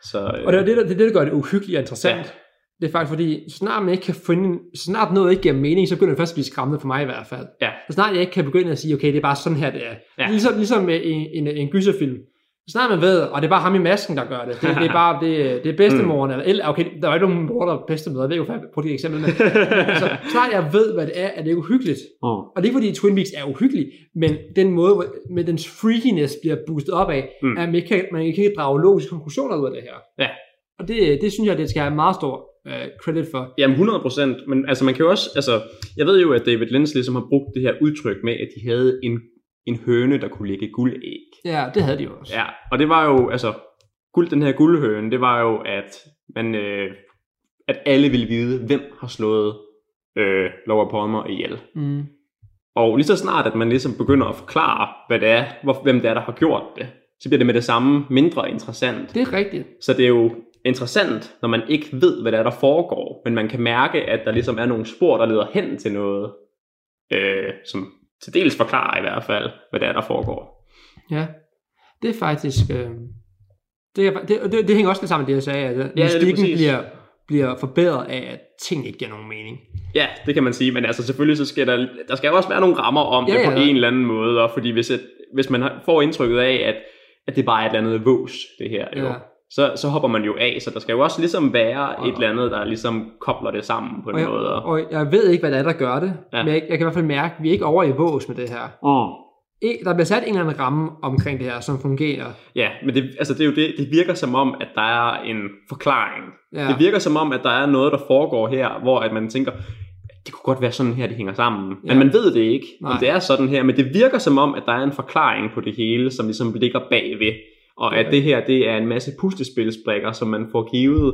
Så, øh, og det er det, der, det, er det, der gør det uhyggeligt og interessant. Det er faktisk fordi, så snart man ikke kan finde, så snart noget ikke giver mening, så begynder det først at blive skræmmende for mig i hvert fald. Ja. Så snart jeg ikke kan begynde at sige, okay, det er bare sådan her, det er. Ja. Ligesom, ligesom med en, en, en gyserfilm. Så snart man ved, og det er bare ham i masken, der gør det. Det, det er bare, det, det er bedstemoren, eller, eller, okay, der er ikke nogen mor, der er bedstemøder, jeg ved jo, hvad på det eksempel, men altså, så snart jeg ved, hvad det er, er det uhyggeligt. Mm. Og det er ikke fordi Twin Peaks er uhyggelig, men den måde, med dens freakiness bliver boostet op af, Mm. mm. at man ikke, kan, man ikke kan drage logiske konklusioner ud af det her. Ja. Og det, det synes jeg, det skal have meget stor uh, credit for. Jamen 100%, men altså man kan jo også, altså jeg ved jo, at David Lynch ligesom har brugt det her udtryk med, at de havde en, en høne, der kunne lægge guldæg. Ja, det havde de jo også. Ja, og det var jo, altså, guld, den her guldhøne, det var jo, at man, øh, at alle ville vide, hvem har slået øh, Laura Palmer ihjel. Mm. Og lige så snart, at man ligesom begynder at forklare, hvad det er, hvor, hvem det er, der har gjort det, så bliver det med det samme mindre interessant. Det er rigtigt. Så det er jo interessant, når man ikke ved, hvad der er, der foregår, men man kan mærke, at der ligesom er nogle spor, der leder hen til noget, øh, som til dels forklarer i hvert fald, hvad det er, der foregår. Ja. Det er faktisk... Øh, det, er, det, det, det hænger også lidt sammen med det, jeg sagde, at er mystikken bliver, bliver forbedret af, at ting ikke giver nogen mening. Ja, det kan man sige, men altså selvfølgelig så skal der, der skal også være nogle rammer om Ja, det på ja. en eller anden måde, og fordi hvis, et, hvis man får indtrykket af, at, at det bare er et eller andet vås, det her jo, Ja. Så, så hopper man jo af, så der skal jo også ligesom være Og- et eller andet, der ligesom kobler det sammen på en Og jeg, måde. og jeg ved ikke, hvad det er, der gør det, Ja. men jeg, jeg kan i hvert fald mærke, at vi er ikke over i vås med det her. Mm. E- Der bliver sat en eller anden ramme omkring det her, som fungerer. Ja, men det, altså det er jo det, det virker som om, at der er en forklaring. Ja. Det virker som om, at der er noget, der foregår her, hvor at man tænker, det kunne godt være sådan her, det hænger sammen. Ja. Men man ved det ikke, Nej. om det er sådan her, men det virker som om, at der er en forklaring på det hele, som ligesom ligger bagved. Og at det her, det er en masse puslespilsbrikker, som man får givet,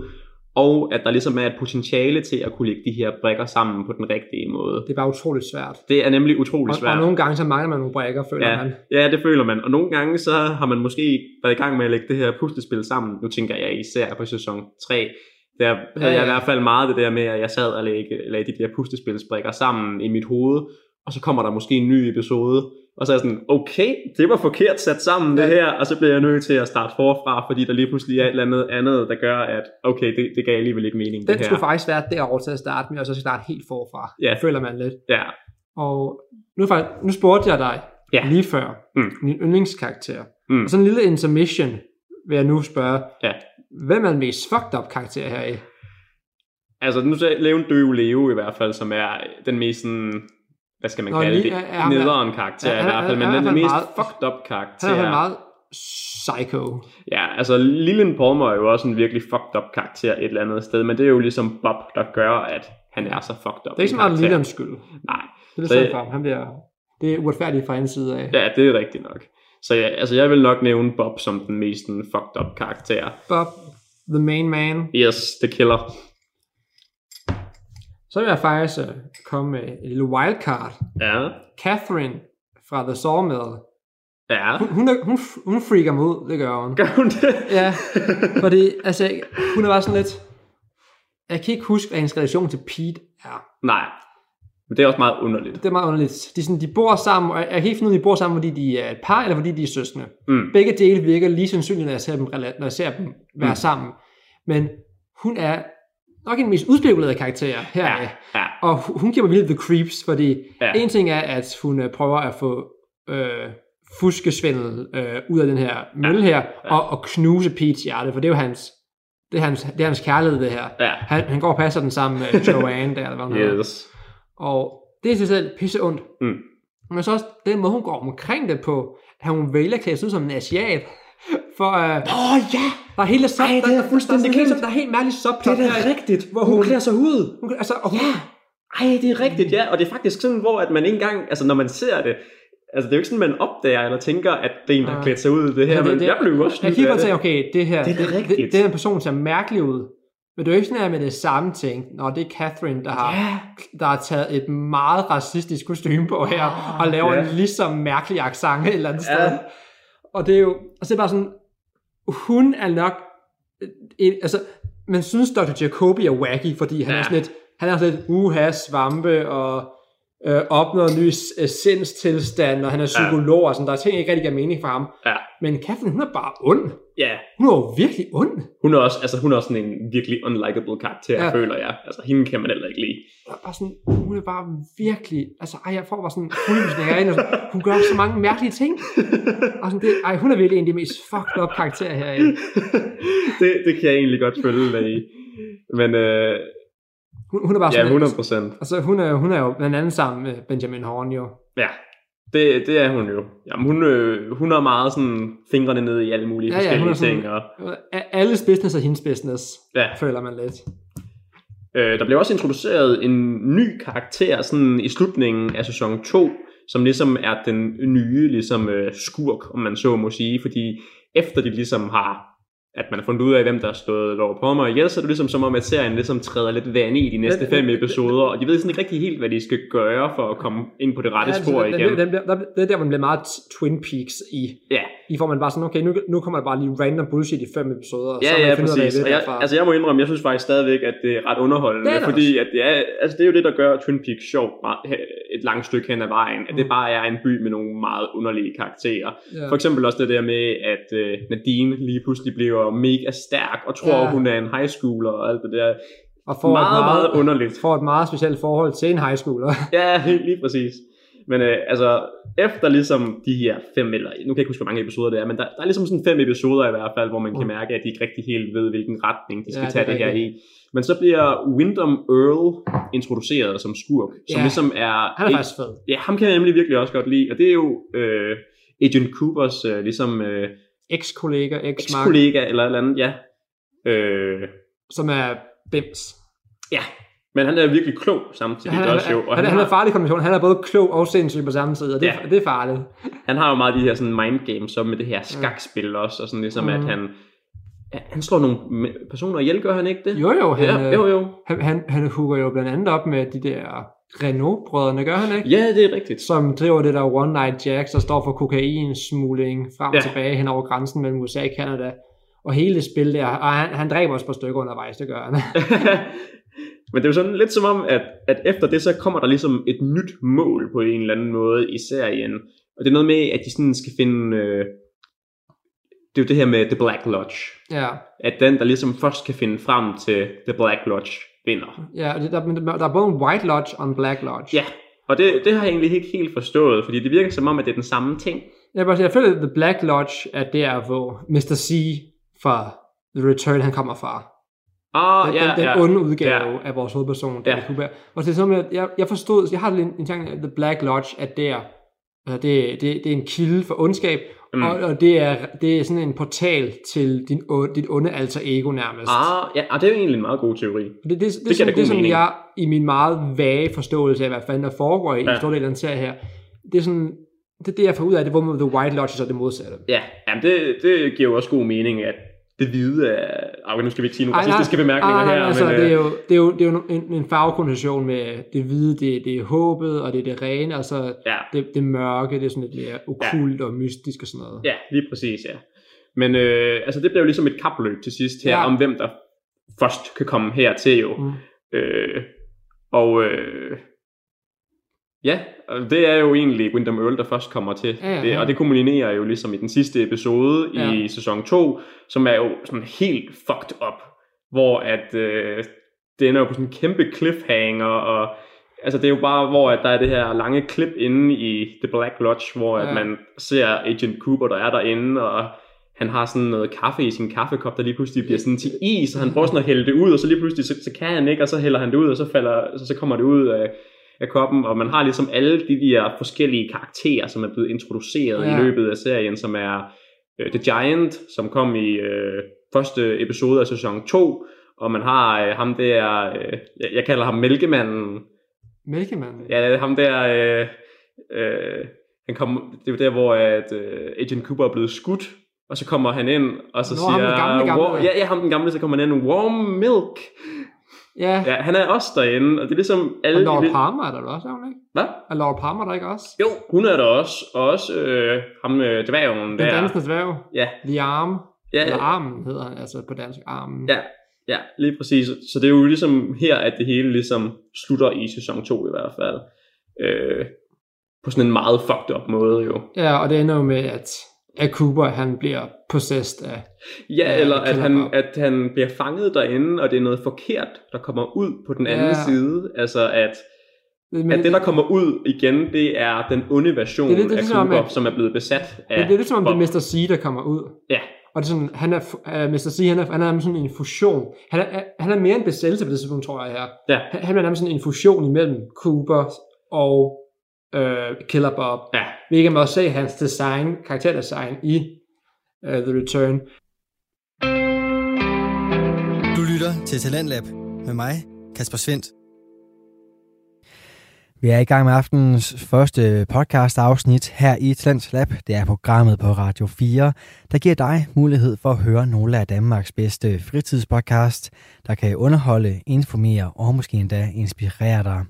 og at der ligesom er et potentiale til at kunne lægge de her brikker sammen på den rigtige måde. Det er bare utroligt svært. Det er nemlig utrolig Og, svært. og nogle gange så mangler man nogle brækker, føler Ja, man. ja, det føler man. Og nogle gange så har man måske været i gang med at lægge det her puslespil sammen. Nu tænker jeg især på sæson 3. Der havde Ja, ja, jeg i hvert fald meget det der med, at jeg sad og lagde, lagde de der puslespilsbrikker sammen i mit hoved. Og så kommer der måske en ny episode. Og så er jeg sådan, okay, det var forkert sat sammen det Ja. her. Og så bliver jeg nødt til at starte forfra, fordi der lige pludselig er et eller andet andet, der gør, at okay, det, det gav alligevel ikke mening Den det skulle her. faktisk være derovre til at starte med, og så starte helt forfra. Ja. Det føler man lidt. Ja, Og nu, faktisk, nu spurgte jeg dig Ja. lige før, Mm. min yndlingskarakter. Mm. Og sådan en lille intermission vil jeg nu spørge, ja. hvem er den mest fucked up karakter her i? Altså, nu sagde Leon Døve Leo i hvert fald, som er den mest sådan, hvad skal man Nå, kalde det, er- er nederen karakter Ja, i hvert fald, men er den, mest meget- fucked up karakter. Han er meget psycho. Ja, altså Lillian Palmer er jo også en virkelig fucked up karakter et eller andet sted, men det er jo ligesom Bob, der gør, at han er så fucked up. Det er ikke så meget. Lillians skyld. Nej, Det er Så- for ham. Han bliver, det er uretfærdigt fra hans side af. ja, det er rigtigt nok. Så ja, altså, jeg vil nok nævne Bob som den mest fucked up karakter. Bob, the main man. Yes, the killer. Så vil jeg faktisk uh, komme med et lille wildcard. Ja, Catherine fra The Sawmill. ja. Hun, hun, hun, hun freaker mig ud, det gør hun. Gør hun det? Ja, fordi altså, hun er bare sådan lidt... Jeg kan ikke huske, hvad hendes relation til Pete er. Nej, men det er også meget underligt. Det er meget underligt. De, sådan, de bor sammen, og jeg kan ikke finde ud af, de bor sammen, fordi de er et par, eller fordi de er søskende. Mm. Begge dele virker lige sandsynligt, når jeg ser dem, når jeg ser dem være mm. sammen. Men hun er nok en af de mest udspekulerede karakterer her. Ja, ja, Og hu- hun giver mig virkelig the creeps, fordi Ja. en ting er, at hun øh, prøver at få øh, fuskesvindel øh, ud af den her mølle her, ja. og, og knuse Pete's hjerte, for det er jo hans, det er hans, det er hans kærlighed, det her. ja. Han, han går og passer den sammen med Joanne der, eller hvad hun hedder. Yes. Og det er sig selv pisse ondt. Mm. Men så også den måde, hun går omkring det på, at hun vælger at klæde sig ud som en asiat. For øh, Åh oh, ja, der er hele sub, Ej, det er der, fuldstændig der, der, er glemt. der er helt mærkeligt subplot det er da rigtigt. hvor hun, klæder sig ud. hun, altså, og hun, Ja, ej, det er rigtigt, ja. Og det er faktisk sådan, hvor at man ikke engang, altså når man ser det, altså det er jo ikke sådan, man opdager eller tænker, at det er en, der har Nej. klædt sig ud det her, Ja, det- men det- jeg blev også jeg kigger og det. tænker, okay, det her, Det er det, rigtigt. det, den person ser mærkelig ud. Men det er jo ikke sådan her med det samme ting, når det er Catherine, der har, Ja. der har taget et meget racistisk kostume på her, Ah, og laver ja. en lige så mærkelig accent et eller andet Ja. sted. Og det er jo, altså det er bare sådan, hun er nok, en, altså, man synes Dr. Jacobi er wacky, fordi han Ja. er sådan lidt, han er sådan lidt uha, svampe, og øh, opnår en ny øh, sindstilstand, og han er psykolog, og sådan, der er ting, ikke rigtig giver mening for ham. Ja. Men Catherine, hun er bare ond. Ja, Hun er jo virkelig ond. hun er også, altså hun er også sådan en virkelig unlikable karakter, Ja. ja. føler jeg. Altså hende kan man heller ikke lide. Hun er bare sådan, hun er bare virkelig, altså ej, jeg får bare sådan og sådan, hun gør så mange mærkelige ting. Og sådan, det, ej, hun er virkelig en af de mest fucked up karakterer herinde. det, det kan jeg egentlig godt følge dig i. Men øh, Hun, hun er bare ja, sådan, 100 procent. Altså, hun er, hun er jo blandt andet sammen med Benjamin Horn jo. Ja, det, det er hun jo. Jamen, hun, øh, hun har meget sådan fingrene nede i alle mulige Ja, ja, hun forskellige er sådan- ting. Og, Alles business er hendes business, ja. føler man lidt. Øh, der blev også introduceret en ny karakter sådan i slutningen af sæson 2, som ligesom er den nye ligesom, øh, skurk, om man så må sige, fordi efter de ligesom har at man har fundet ud af, hvem der har stået Laura Palmer ihjel, så er det ligesom som om, at serien ligesom træder lidt vand i de næste fem episoder, og de ved sådan ikke rigtig helt, hvad de skal gøre for at komme ind på det rette Ja, spor den, igen. Den, den, den, den, det er der, man bliver meget Twin Peaks i. Ja, I får man bare sådan, okay, nu, nu kommer der bare lige random bullshit i fem episoder. og så Ja, man ja, finde ud af, præcis. det jeg, derfra. altså jeg må indrømme, jeg synes faktisk stadigvæk, at det er ret underholdende, Det er det fordi at det, er, altså det er jo det, der gør Twin Peaks sjovt et langt stykke hen ad vejen, at det Mm. bare er en by med nogle meget underlige karakterer. ja. For eksempel også det der med, at øh, Nadine lige pludselig bliver mega stærk, og tror, Ja. hun er en high schooler og alt det der. og får meget, et meget underligt. får et meget specielt forhold til en high schooler. Ja, helt lige præcis. Men øh, altså, efter ligesom de her fem, eller nu kan jeg ikke huske, hvor mange episoder det er, men der, der er ligesom sådan fem episoder i hvert fald, hvor man kan Mm. mærke, at de ikke rigtig helt ved, hvilken retning de skal Ja, tage det det, er her i. Men så bliver Wyndham Earl introduceret som skurk, som Ja. ligesom er... Han er faktisk fed. Ja, ham kan jeg nemlig virkelig også godt lide, og det er jo øh, Agent Coopers øh, ligesom øh, Ex-kollega, ex-mark, eks-kollega eller et eller andet, ja. Øh, som er bims. ja, men han er virkelig klog samtidig Han er, også jo. han, han, er, han er farlig kombination. Han er både klog og sindssyg på samme tid, og det, Ja. ja. det er farligt. Han har jo meget de her sådan mind games, som med det her skakspil også, og sådan ligesom, mm. at han, han slår nogle personer ihjel, gør han ikke det? Jo jo, han, ja, øh, jo, jo. han, han, han hugger jo blandt andet op med de der Renault-brødrene, gør han ikke? Ja, det er rigtigt. Som driver det der One Night Jacks, der står for kokainsmugling frem og Ja. tilbage hen over grænsen mellem USA og Canada. Og hele det spil der, og han, han dræber os på stykker undervejs, det gør han. Men det er jo sådan lidt som om, at, at efter det, så kommer der ligesom et nyt mål på en eller anden måde i serien. Og det er noget med, at de sådan skal finde... Øh, det er jo det her med The Black Lodge. ja, At den, der ligesom først kan finde frem til The Black Lodge, vinder. ja der, men der er både en White Lodge og en Black Lodge. Ja, og det, det har jeg egentlig ikke helt forstået, fordi det virker som om, at det er den samme ting. Jeg, bare sige, jeg føler, at The Black Lodge er der, hvor Mr. C fra The Return, han kommer fra. Ah, Den, ja, den, den ja. onde udgave Ja. af vores hovedperson. David Huber. Og det er sådan, at jeg, jeg forstod, jeg har lidt en ting, at The Black Lodge er der, altså det, det, det er en kilde for ondskab, Mm. og, og det, er, det er sådan en portal til din, dit onde alter ego nærmest. Ah, ja, og det er jo egentlig en meget god teori. Det, det, det, det, det, da det, det mening. jeg i min meget vage forståelse af, hvad fanden der foregår i, ja. I stor del af den serie her, det er sådan, det er det, jeg får ud af det, hvor The White Lodge så det modsatte. Ja, jamen det, det giver jo også god mening, at det hvide er... Okay, nu skal vi ikke sige nogle Ej, racistiske bemærkninger ej, nej, her, altså, men... det, er øh, jo, det, er jo, det er jo en, en farvekombination med det hvide, det, det er håbet, og det er det rene, og så Ja, det, det mørke, det er sådan lidt mere okult og mystisk og sådan noget. ja, lige præcis, ja. Men øh, altså, det bliver jo ligesom et kapløb til sidst her, Ja. om hvem der først kan komme hertil jo. Mm. Øh, og øh, ja, og det er jo egentlig Wyndham Earl, der først kommer til. Ja, ja, det, og det kulminerer jo ligesom i den sidste episode ja. i sæson 2, som er jo sådan helt fucked up, hvor at øh, det ender jo på sådan en kæmpe cliffhanger, og altså det er jo bare, hvor at der er det her lange klip inde i The Black Lodge, hvor at Ja. man ser Agent Cooper, der er derinde, og han har sådan noget kaffe i sin kaffekop, der lige pludselig bliver sådan til is, og han prøver sådan at hælde det ud, og så lige pludselig, så, så kan han ikke, og så hælder han det ud, og så, falder, så, så kommer det ud af, af koppen, og man har ligesom alle de der forskellige karakterer, som er blevet introduceret ja. I løbet af serien, som er uh, The Giant, som kom i uh, første episode af sæson 2, og man har uh, ham der, uh, jeg, jeg kalder ham Mælkemanden, Mælkemanden. Ja, ham der, øh, øh, han kom, det er der, hvor at, øh, Agent Cooper er blevet skudt, og så kommer han ind, og så Nå, siger, ham den gamle, gamle. Ja, ja, ham den gamle, så kommer han ind, warm milk. Ja. Ja, han er også derinde, og det er ligesom Og alle... Laura de- Palmer er der også, er hun ikke? Hvad? Er Laura Palmer der ikke også? Jo, hun er der også, og også øh, ham øh, dværgen Den der. dansende dværg. Ja, Arm. ja, Eller Armen hedder han, altså på dansk Armen. Ja. ja, lige præcis. Så det er jo ligesom her, at det hele ligesom slutter i sæson 2 i hvert fald. Øh, på sådan en meget fucked up måde jo. ja, og det ender jo med, at, at Cooper, han bliver possessed af... Ja, Ja, eller at han, at han bliver fanget derinde, og det er noget forkert, der kommer ud på den anden Ja. side. Altså at, Men, at det, der kommer ud igen, det er den onde version Det det er af ligesom, Cooper, at- som er blevet besat af men det er lidt som om, det er Mr. C, der kommer ud. Ja, Og det er sådan, han er, uh, Mr. C, han er, han er sådan en fusion. Han er, han er mere en besættelse på det tidspunkt, tror jeg her. ja, Han, han er nærmest sådan en fusion imellem Cooper og øh, Killer Bob. ja. Vi kan også se hans design, karakterdesign i uh, The Return. Du lytter til Talentlab med mig, Kasper Svendt. Vi er i gang med aftenens første podcast afsnit her i Talents Lab. Det er programmet på Radio 4, der giver dig mulighed for at høre nogle af Danmarks bedste fritidspodcast, der kan underholde, informere og måske endda inspirere dig.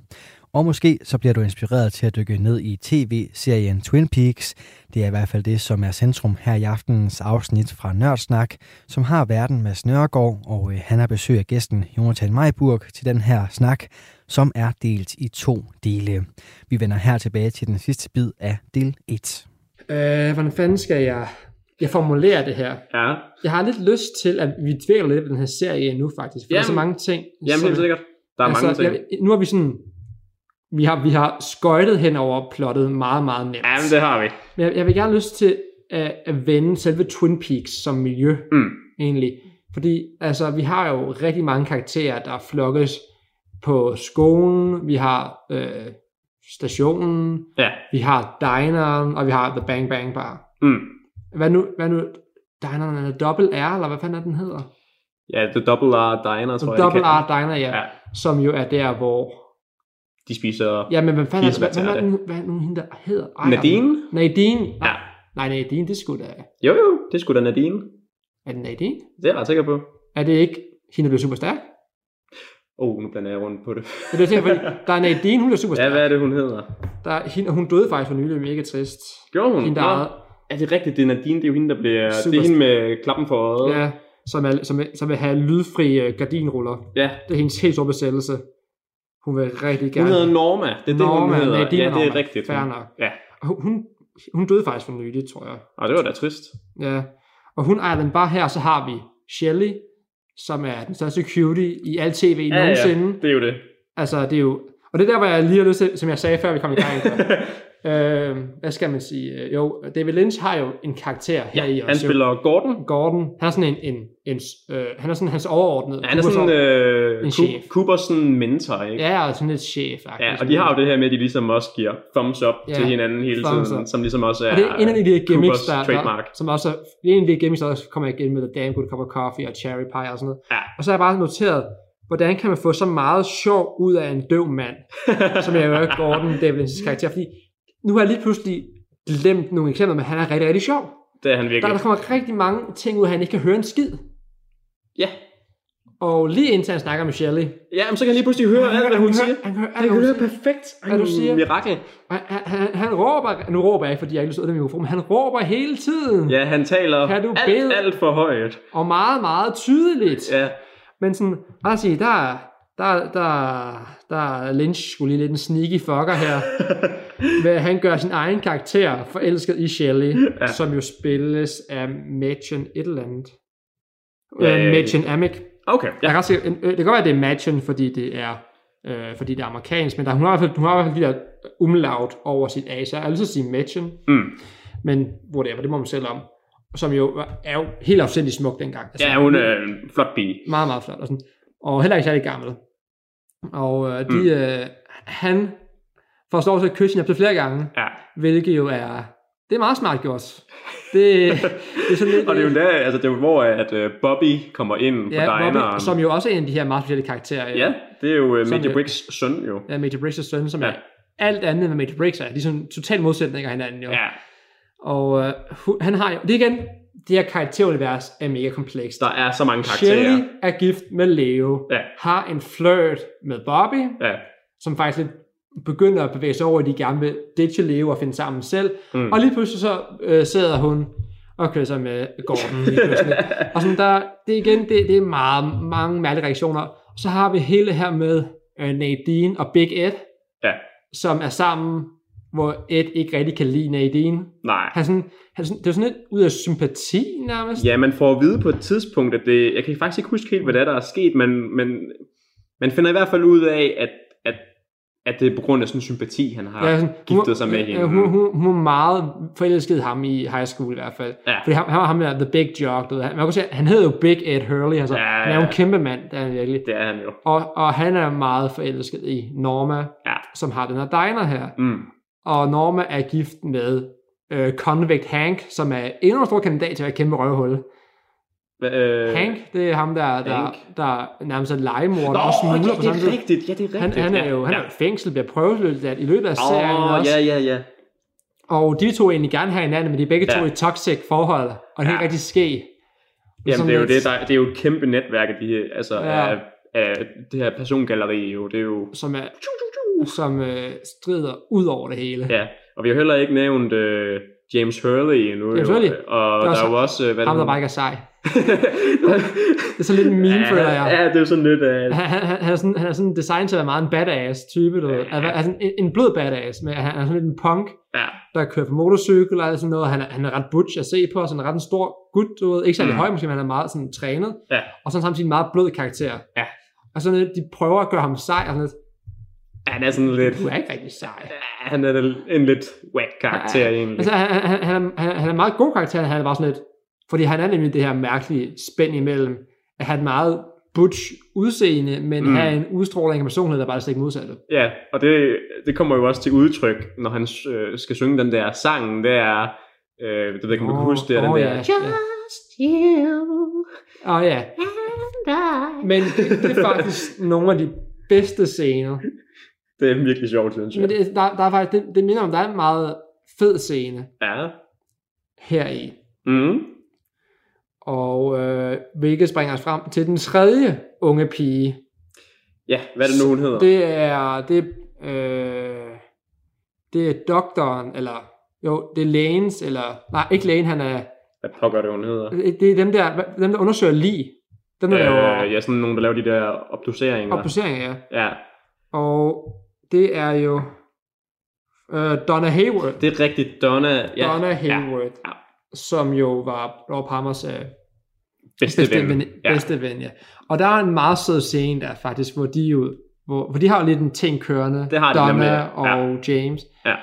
Og måske så bliver du inspireret til at dykke ned i tv-serien Twin Peaks. Det er i hvert fald det, som er centrum her i aftenens afsnit fra Nørdsnak, som har verden med Snørgaard, og øh, han har besøg af gæsten Jonathan Meiburg til den her snak, som er delt i to dele. Vi vender her tilbage til den sidste bid af del 1. Øh, hvordan fanden skal jeg, jeg formulere det her? ja. Jeg har lidt lyst til, at vi dvæler lidt ved den her serie nu faktisk. For der er så Jamen, mange ting. Jamen som- helt sikkert. Der er mange ting. Jeg, nu har vi sådan... Vi har, vi har skøjtet hen over plottet meget, meget nemt. Jamen det har vi. Men jeg, jeg vil gerne lyst til at, at vende selve Twin Peaks som miljø, Mm. egentlig. Fordi altså, vi har jo rigtig mange karakterer, der flokkes på skolen, vi har øh, stationen, Ja. vi har dineren, og vi har The Bang Bang Bar. Mm. Hvad nu, hvad nu, dineren er Double R, eller hvad fanden er den hedder? Ja, The Double R Diner, tror jeg. Double R Diner, Ja. ja. Som jo er der, hvor... De spiser... Ja, men hvad fanden er, hvad, hvad, er den, hvad er den, hende, der hedder? Ej, Nadine? Nadine? Ja. Nej, nej, Nadine, det skulle da... Jo, jo, det skulle da Nadine. Er det Nadine? Det er jeg ret sikker på. Er det ikke hende, der bliver super stærk? Oh, nu blander jeg rundt på det. Det er det, fordi der er Nadine, hun bliver super Ja, stærk. hvad er det, hun hedder? Der er hende, hun døde faktisk for nylig, mega trist. Gjorde hun? Hende, der ejede, Er det rigtigt? Det er Nadine, det er jo hende, der bliver... Super- Det er hende med klappen for øjet. ja, som, er, som, er, som vil have lydfri uh, gardinruller. ja. Det er hendes helt store besættelse. Hun vil rigtig gerne... Hun hedder Norma. Det er det, Norma, hun hedder. Nadine ja, det er Norma. rigtigt. Fair nok. Ja. Og Hun, hun døde faktisk for nylig, tror jeg. Og det var da trist. Ja. Og hun ejer den bare her, og så har vi Shelley, som er den største cutie i alt tv Ja, nogensinde. ja. Det er jo det. Altså, det er jo... Og det er der, hvor jeg lige har lyst til, som jeg sagde før, vi kom i gang. øh, hvad skal man sige? Øh, Jo, David Lynch har jo en karakter her Ja, i han også. jo. spiller Gordon. Gordon. Han er sådan en... en, en øh, han er sådan hans overordnede. Ja, han er Coopers sådan øh, en chef. Coopers sådan mentor, ikke? Ja, og sådan lidt chef Ja, og de har jo det her med, at de ligesom også giver thumbs up Ja, til hinanden hele tiden, up. som ligesom også er, Og det er en af de gimmicks, der, trademark. der, som også er, det er en af de gimmicks, der også kommer igen med The Damn Good Cup of Coffee og Cherry Pie og sådan noget. Ja. Og så har jeg bare noteret, hvordan kan man få så meget sjov ud af en døv mand, som jeg jo Gordon David Lynch's karakter, fordi nu har jeg lige pludselig glemt nogle eksempler, men han er rigtig, rigtig sjov. Det er han Der, virkelig. der kommer rigtig mange ting ud af, han ikke kan høre en skid. Ja. Og lige indtil han snakker med Shelley, Ja, men så kan han lige pludselig høre alt, hvad hun siger. han kan høre alt, Han hvad hun siger. perfekt. Du siger. Mirakel. Han, han, han råber, nu råber jeg ikke, fordi jeg ikke lyst uddanne mikrofon, men han råber hele tiden. Ja, han taler Kan du alt, bede- alt for højt. Og meget, meget tydeligt. Ja, Men sådan, bare sige, der, er- der, der, der er Lynch skulle lige lidt en sneaky fucker her. at han gør sin egen karakter forelsket i Shelley, Ja. som jo spilles af Machen et eller andet. Ja, ja. Machen Amick. Okay, Jeg ja. kan også, se- øh, det kan godt være, at det er Machen, fordi det er, øh, fordi det er amerikansk, men der, hun, har i hvert fald, hun har i hvert fald de der umlaut over sit A, så jeg har lyst til at sige Machen, Mm. men whatever, det må man selv om. Som jo er jo helt afsindig smuk dengang. Altså, Ja, hun er en flot pige. meget, meget flot. Og, sådan. og heller ikke særlig gammel. Og øh, de, mm. øh, han får lov til at kysse hende op til flere gange, Ja. hvilket jo er, det er meget smart gjort. Det, det er sådan lidt, Og det er jo der, altså det er jo hvor, at uh, Bobby kommer ind på ja, dineren. Bobby, som jo også er en af de her meget specielle karakterer. Ja, det er jo uh, Major jo- Briggs søn jo. Ja, Major Briggs' søn, som Ja. er alt andet end hvad Major Briggs er. De er sådan totalt modsætninger af hinanden jo. Ja, Og øh, hu- han har jo, det er igen, det her karakterunivers er mega komplekst. der er så mange karakterer. Shelley er gift med Leo, Ja. har en flirt med Bobby, Ja, som faktisk lidt begynder at bevæge sig over, at de gerne vil ditche Leo og finde sammen selv. Mm. Og lige pludselig så øh, sidder hun og kysser med Gordon lige og sådan der, det er igen, det, det er meget, mange mærkelige reaktioner. Og så har vi hele her med øh, Nadine og Big Ed, ja. som er sammen, hvor Ed ikke rigtig kan lide Nadine. Nej. Han sådan, han sådan, det er sådan lidt ud af sympati nærmest. Ja, man får at vide på et tidspunkt, at det, jeg kan faktisk ikke huske helt, hvad det er, der er sket, men, men man finder i hvert fald ud af, at, at, det er på grund af sådan en sympati, han har Ja, sådan, giftet sig med ja, hende. Hun, hun, hun var meget forelsket ham i high school i hvert fald. Ja. Fordi han, han var ham der, the big jog. Du ved. Man kan se, han hed jo Big Ed Hurley. Altså, Ja, Han er jo ja. en kæmpe mand, der er han virkelig. Det er han jo. Og, og han er meget forelsket i Norma, Ja. som har den her diner her. Mm. Og Norma er gift med øh, Convict Hank, som er endnu en stor kandidat til at være kæmpe røvhul. Hva- Øh, Hank, det er ham, der, der, Hank. der nærmest er legemord Nå, og smugler ja, på det samme er tid. rigtigt. Ja, det er Han, rigtigt. han er ja, jo han ja. er i fængsel, bliver prøveløsladt i løbet af serien Åh, også. ja, ja, ja. Og de to vil egentlig gerne have hinanden, men de er begge Ja. to i toxic forhold, og det Ja. ikke rigtig ske. Jamen, det er jo det, der, det er jo et kæmpe netværk af de her, altså Ja. af, af det her persongalleri jo, det er jo, som, er, som øh, strider ud over det hele. ja, og vi har jo heller ikke nævnt uh, James Hurley endnu, James jo, Hurley. og Det er der er jo også, uh, hvad er Ham, der bare ikke er sej. Det er sådan lidt en meme, ja, føler jeg. Ja, det er sådan lidt, uh, Han, han, han, er sådan, han er sådan designet til at være meget en badass type, du ved. Altså, altså en, en blød badass, men han er sådan lidt en punk, ja, der kører på motorcykel og sådan noget. Han er, han er ret butch at se på, og sådan ret en stor gut, du ved. Ikke særlig Mm. høj måske, men han er meget sådan trænet. Ja. Og sådan samtidig en meget blød karakter. Ja. Og sådan lidt, de prøver at gøre ham sej, og sådan lidt, han er sådan lidt, du er ikke rigtig sej. han er en lidt whack karakter Ja, egentlig. Altså, han, han, han, er, han, er- han er en meget god karakter, han er bare sådan lidt, fordi han er nemlig det her mærkelige spænd imellem, at have et meget butch udseende, men Mm. have en udstråling af personlighed, der bare er stik modsatte. Ja, og det, det kommer jo også til udtryk, når han øh, skal synge den der sang, det er, øh, det ved jeg ikke, om du kan Åh, huske det, er den der, ja. Just you Åh oh, ja, and I. men det, det er faktisk nogle af de bedste scener. Det er virkelig sjovt, synes jeg. Men det, der, der er faktisk, det, det minder om, der er en meget fed scene Ja. her i. Mm. Og øh, hvilket springer os frem til den tredje unge pige. Ja, hvad er det nu, hun hedder? Det er, det, øh, det er doktoren, eller jo, det er lægens, eller, nej, ikke lægen, han er, Hvad pokker det, hun hedder? det er dem der, dem der undersøger lige. Dem der øh, laver ja, sådan nogen, der laver de der obduceringer. obduceringer, ja. ja, Og det er jo øh, Donna Hayward, det er rigtigt. Donna, ja, Donna ja, Hayward, ja. som jo var Laura Palmers øh, bedste, bedste, ven. ven, Ja. bedste ven, ja. Og der er en meget sød scene der faktisk, hvor de jo, hvor, hvor de har jo lidt en ting kørende, Det har de Donna nemlig, og James, Ja.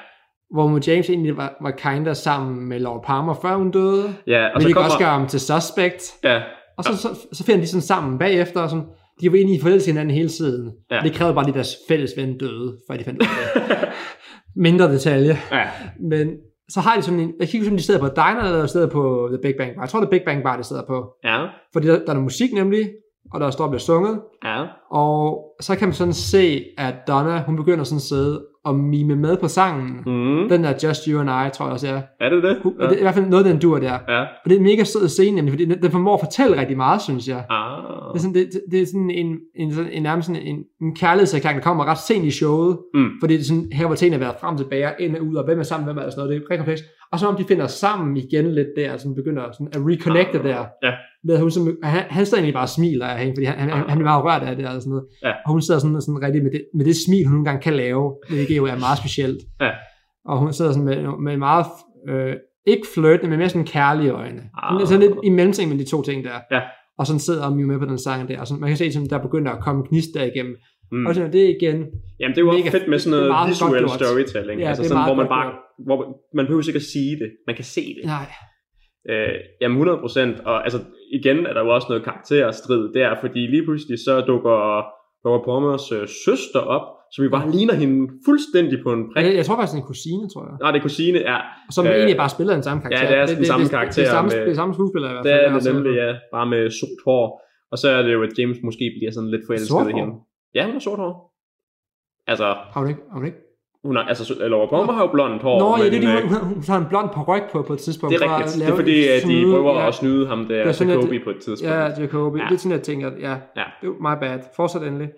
hvor James egentlig var, var kinda sammen med Laura Palmer, før hun døde, Ja, og så kommer... også gøre ham til suspect, Ja, og så, så, så finder de sådan sammen bagefter, og sådan, de var egentlig forelsket hinanden hele tiden. Ja. Det krævede bare, at deres fælles ven døde, før de fandt ud af det. Mindre detalje. ja, Men så har de sådan en, jeg kigger som de sidder på diner, eller de sidder på The Big Bang Bar. Jeg tror, det er Big Bang Bar, de sidder på. ja, Fordi der, der er noget musik nemlig, og der står og bliver sunget. ja. Og så kan man sådan se, at Donna, hun begynder sådan at sidde og mime med på sangen. Mm. Den der Just You and I, tror jeg også er. Er det det? Ja. Det er i hvert fald noget, den dur der. Ja. Og det er en mega sød scene, nemlig, fordi den, den formår at fortælle rigtig meget, synes jeg. Ah. Det er sådan, det, det er sådan en, en, sådan en, nærmest sådan en, en kærlighedserklæring, der kommer ret sent i showet. Mm. Fordi det er sådan, her hvor tingene har været frem og tilbage, ind og ud, og hvem er sammen, hvem er der sådan noget. Det er rigtig komplekst. Og så om de finder sammen igen lidt der, og sådan begynder sådan at reconnecte Ah. der. Ja. Ved, hun, som, han, han sidder egentlig bare og smiler af hende, fordi han, han, han, bliver meget rørt af det og sådan noget. Ja. Og hun sidder sådan, sådan rigtig med det, med det smil, hun nogle gange kan lave, hvilket jo er meget specielt. Ja. Og hun sidder sådan med, med meget, øh, ikke flirtende, men mere sådan kærlige øjne. Ah. Sådan lidt i mellemting med de to ting der. Ja. Og sådan sidder Mew med på den sang der, og sådan, man kan se, at der begynder at komme gnister igennem. Mm. Og så det er igen, Jamen, det er jo Mega fedt med sådan det noget visuel storytelling. Ja, altså det sådan, hvor man bare, hvor man behøver ikke at sige det. Man kan se det. nej, Øh, jamen 100%, og altså igen er der jo også noget karakterstrid der, fordi lige pludselig så dukker Laura Palmers øh, søster op, som vi bare ligner hende fuldstændig på en prik. jeg, jeg tror faktisk, det er en kusine, tror jeg. Nej, det er kusine, ja. Som Øh, egentlig bare spiller den samme karakter. ja, det er den samme karakter Det, det, samme, med- det er samme skuespiller i hvert Det fald. er det Altså, nemlig, ja. Bare med sort hår. Og så er det jo, at James måske bliver sådan lidt forelsket i hende. Ja, hun har sort hår. Altså, Har hun ikke? Har hun ikke? Hun har, altså Laura Palmer har jo blondt hår. Nå, ja, det er det, øh, hun, hun, hun tager en blond paryk på på et tidspunkt. det er rigtigt. Det er fordi, at de prøver ja, at snyde ham der, Det er at- Jacobi på et tidspunkt. Ja, Jacobi. Ja. Det er sådan, jeg tænker, ja, Ja. det er my bad. Fortsæt endelig.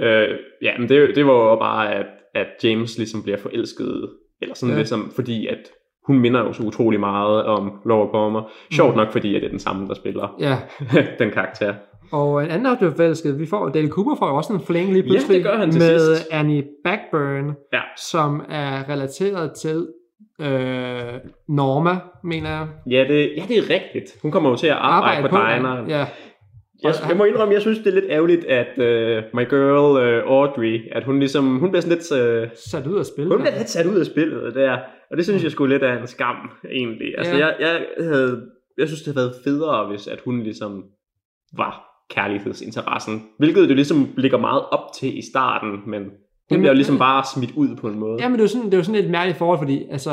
Øh, ja, men det, det var jo bare, at, at James ligesom bliver forelsket, eller sådan ja. Ja. ligesom, fordi at hun minder jo så utrolig meget om Laura Palmer. Sjovt nok, fordi at det er den samme, der spiller Ja, den karakter. Og en anden, forelsket, vi får, Dale Cooper får jo også en fling lige Ja, pludselig det gør han til med sidst. Annie Backburn, Ja. som er relateret til øh, Norma, mener jeg. Ja det, ja, det er rigtigt. Hun kommer jo til at arbejde, arbejde på dineren. Ja, Jeg, jeg må indrømme, jeg synes, det er lidt ærgerligt, at uh, my girl uh, Audrey, at hun ligesom, hun bliver sådan lidt, uh, sat ud af spil. hun bliver lidt sat ud af spillet der, og det synes jeg skulle lidt af en skam, egentlig. Altså, Ja. jeg, jeg, havde, jeg synes, det havde været federe, hvis at hun ligesom var kærlighedsinteressen, hvilket det ligesom ligger meget op til i starten, men hun Jamen, bliver jo ligesom bare smidt ud på en måde. Ja, men det er jo sådan, det er jo sådan et mærkeligt forhold, fordi altså,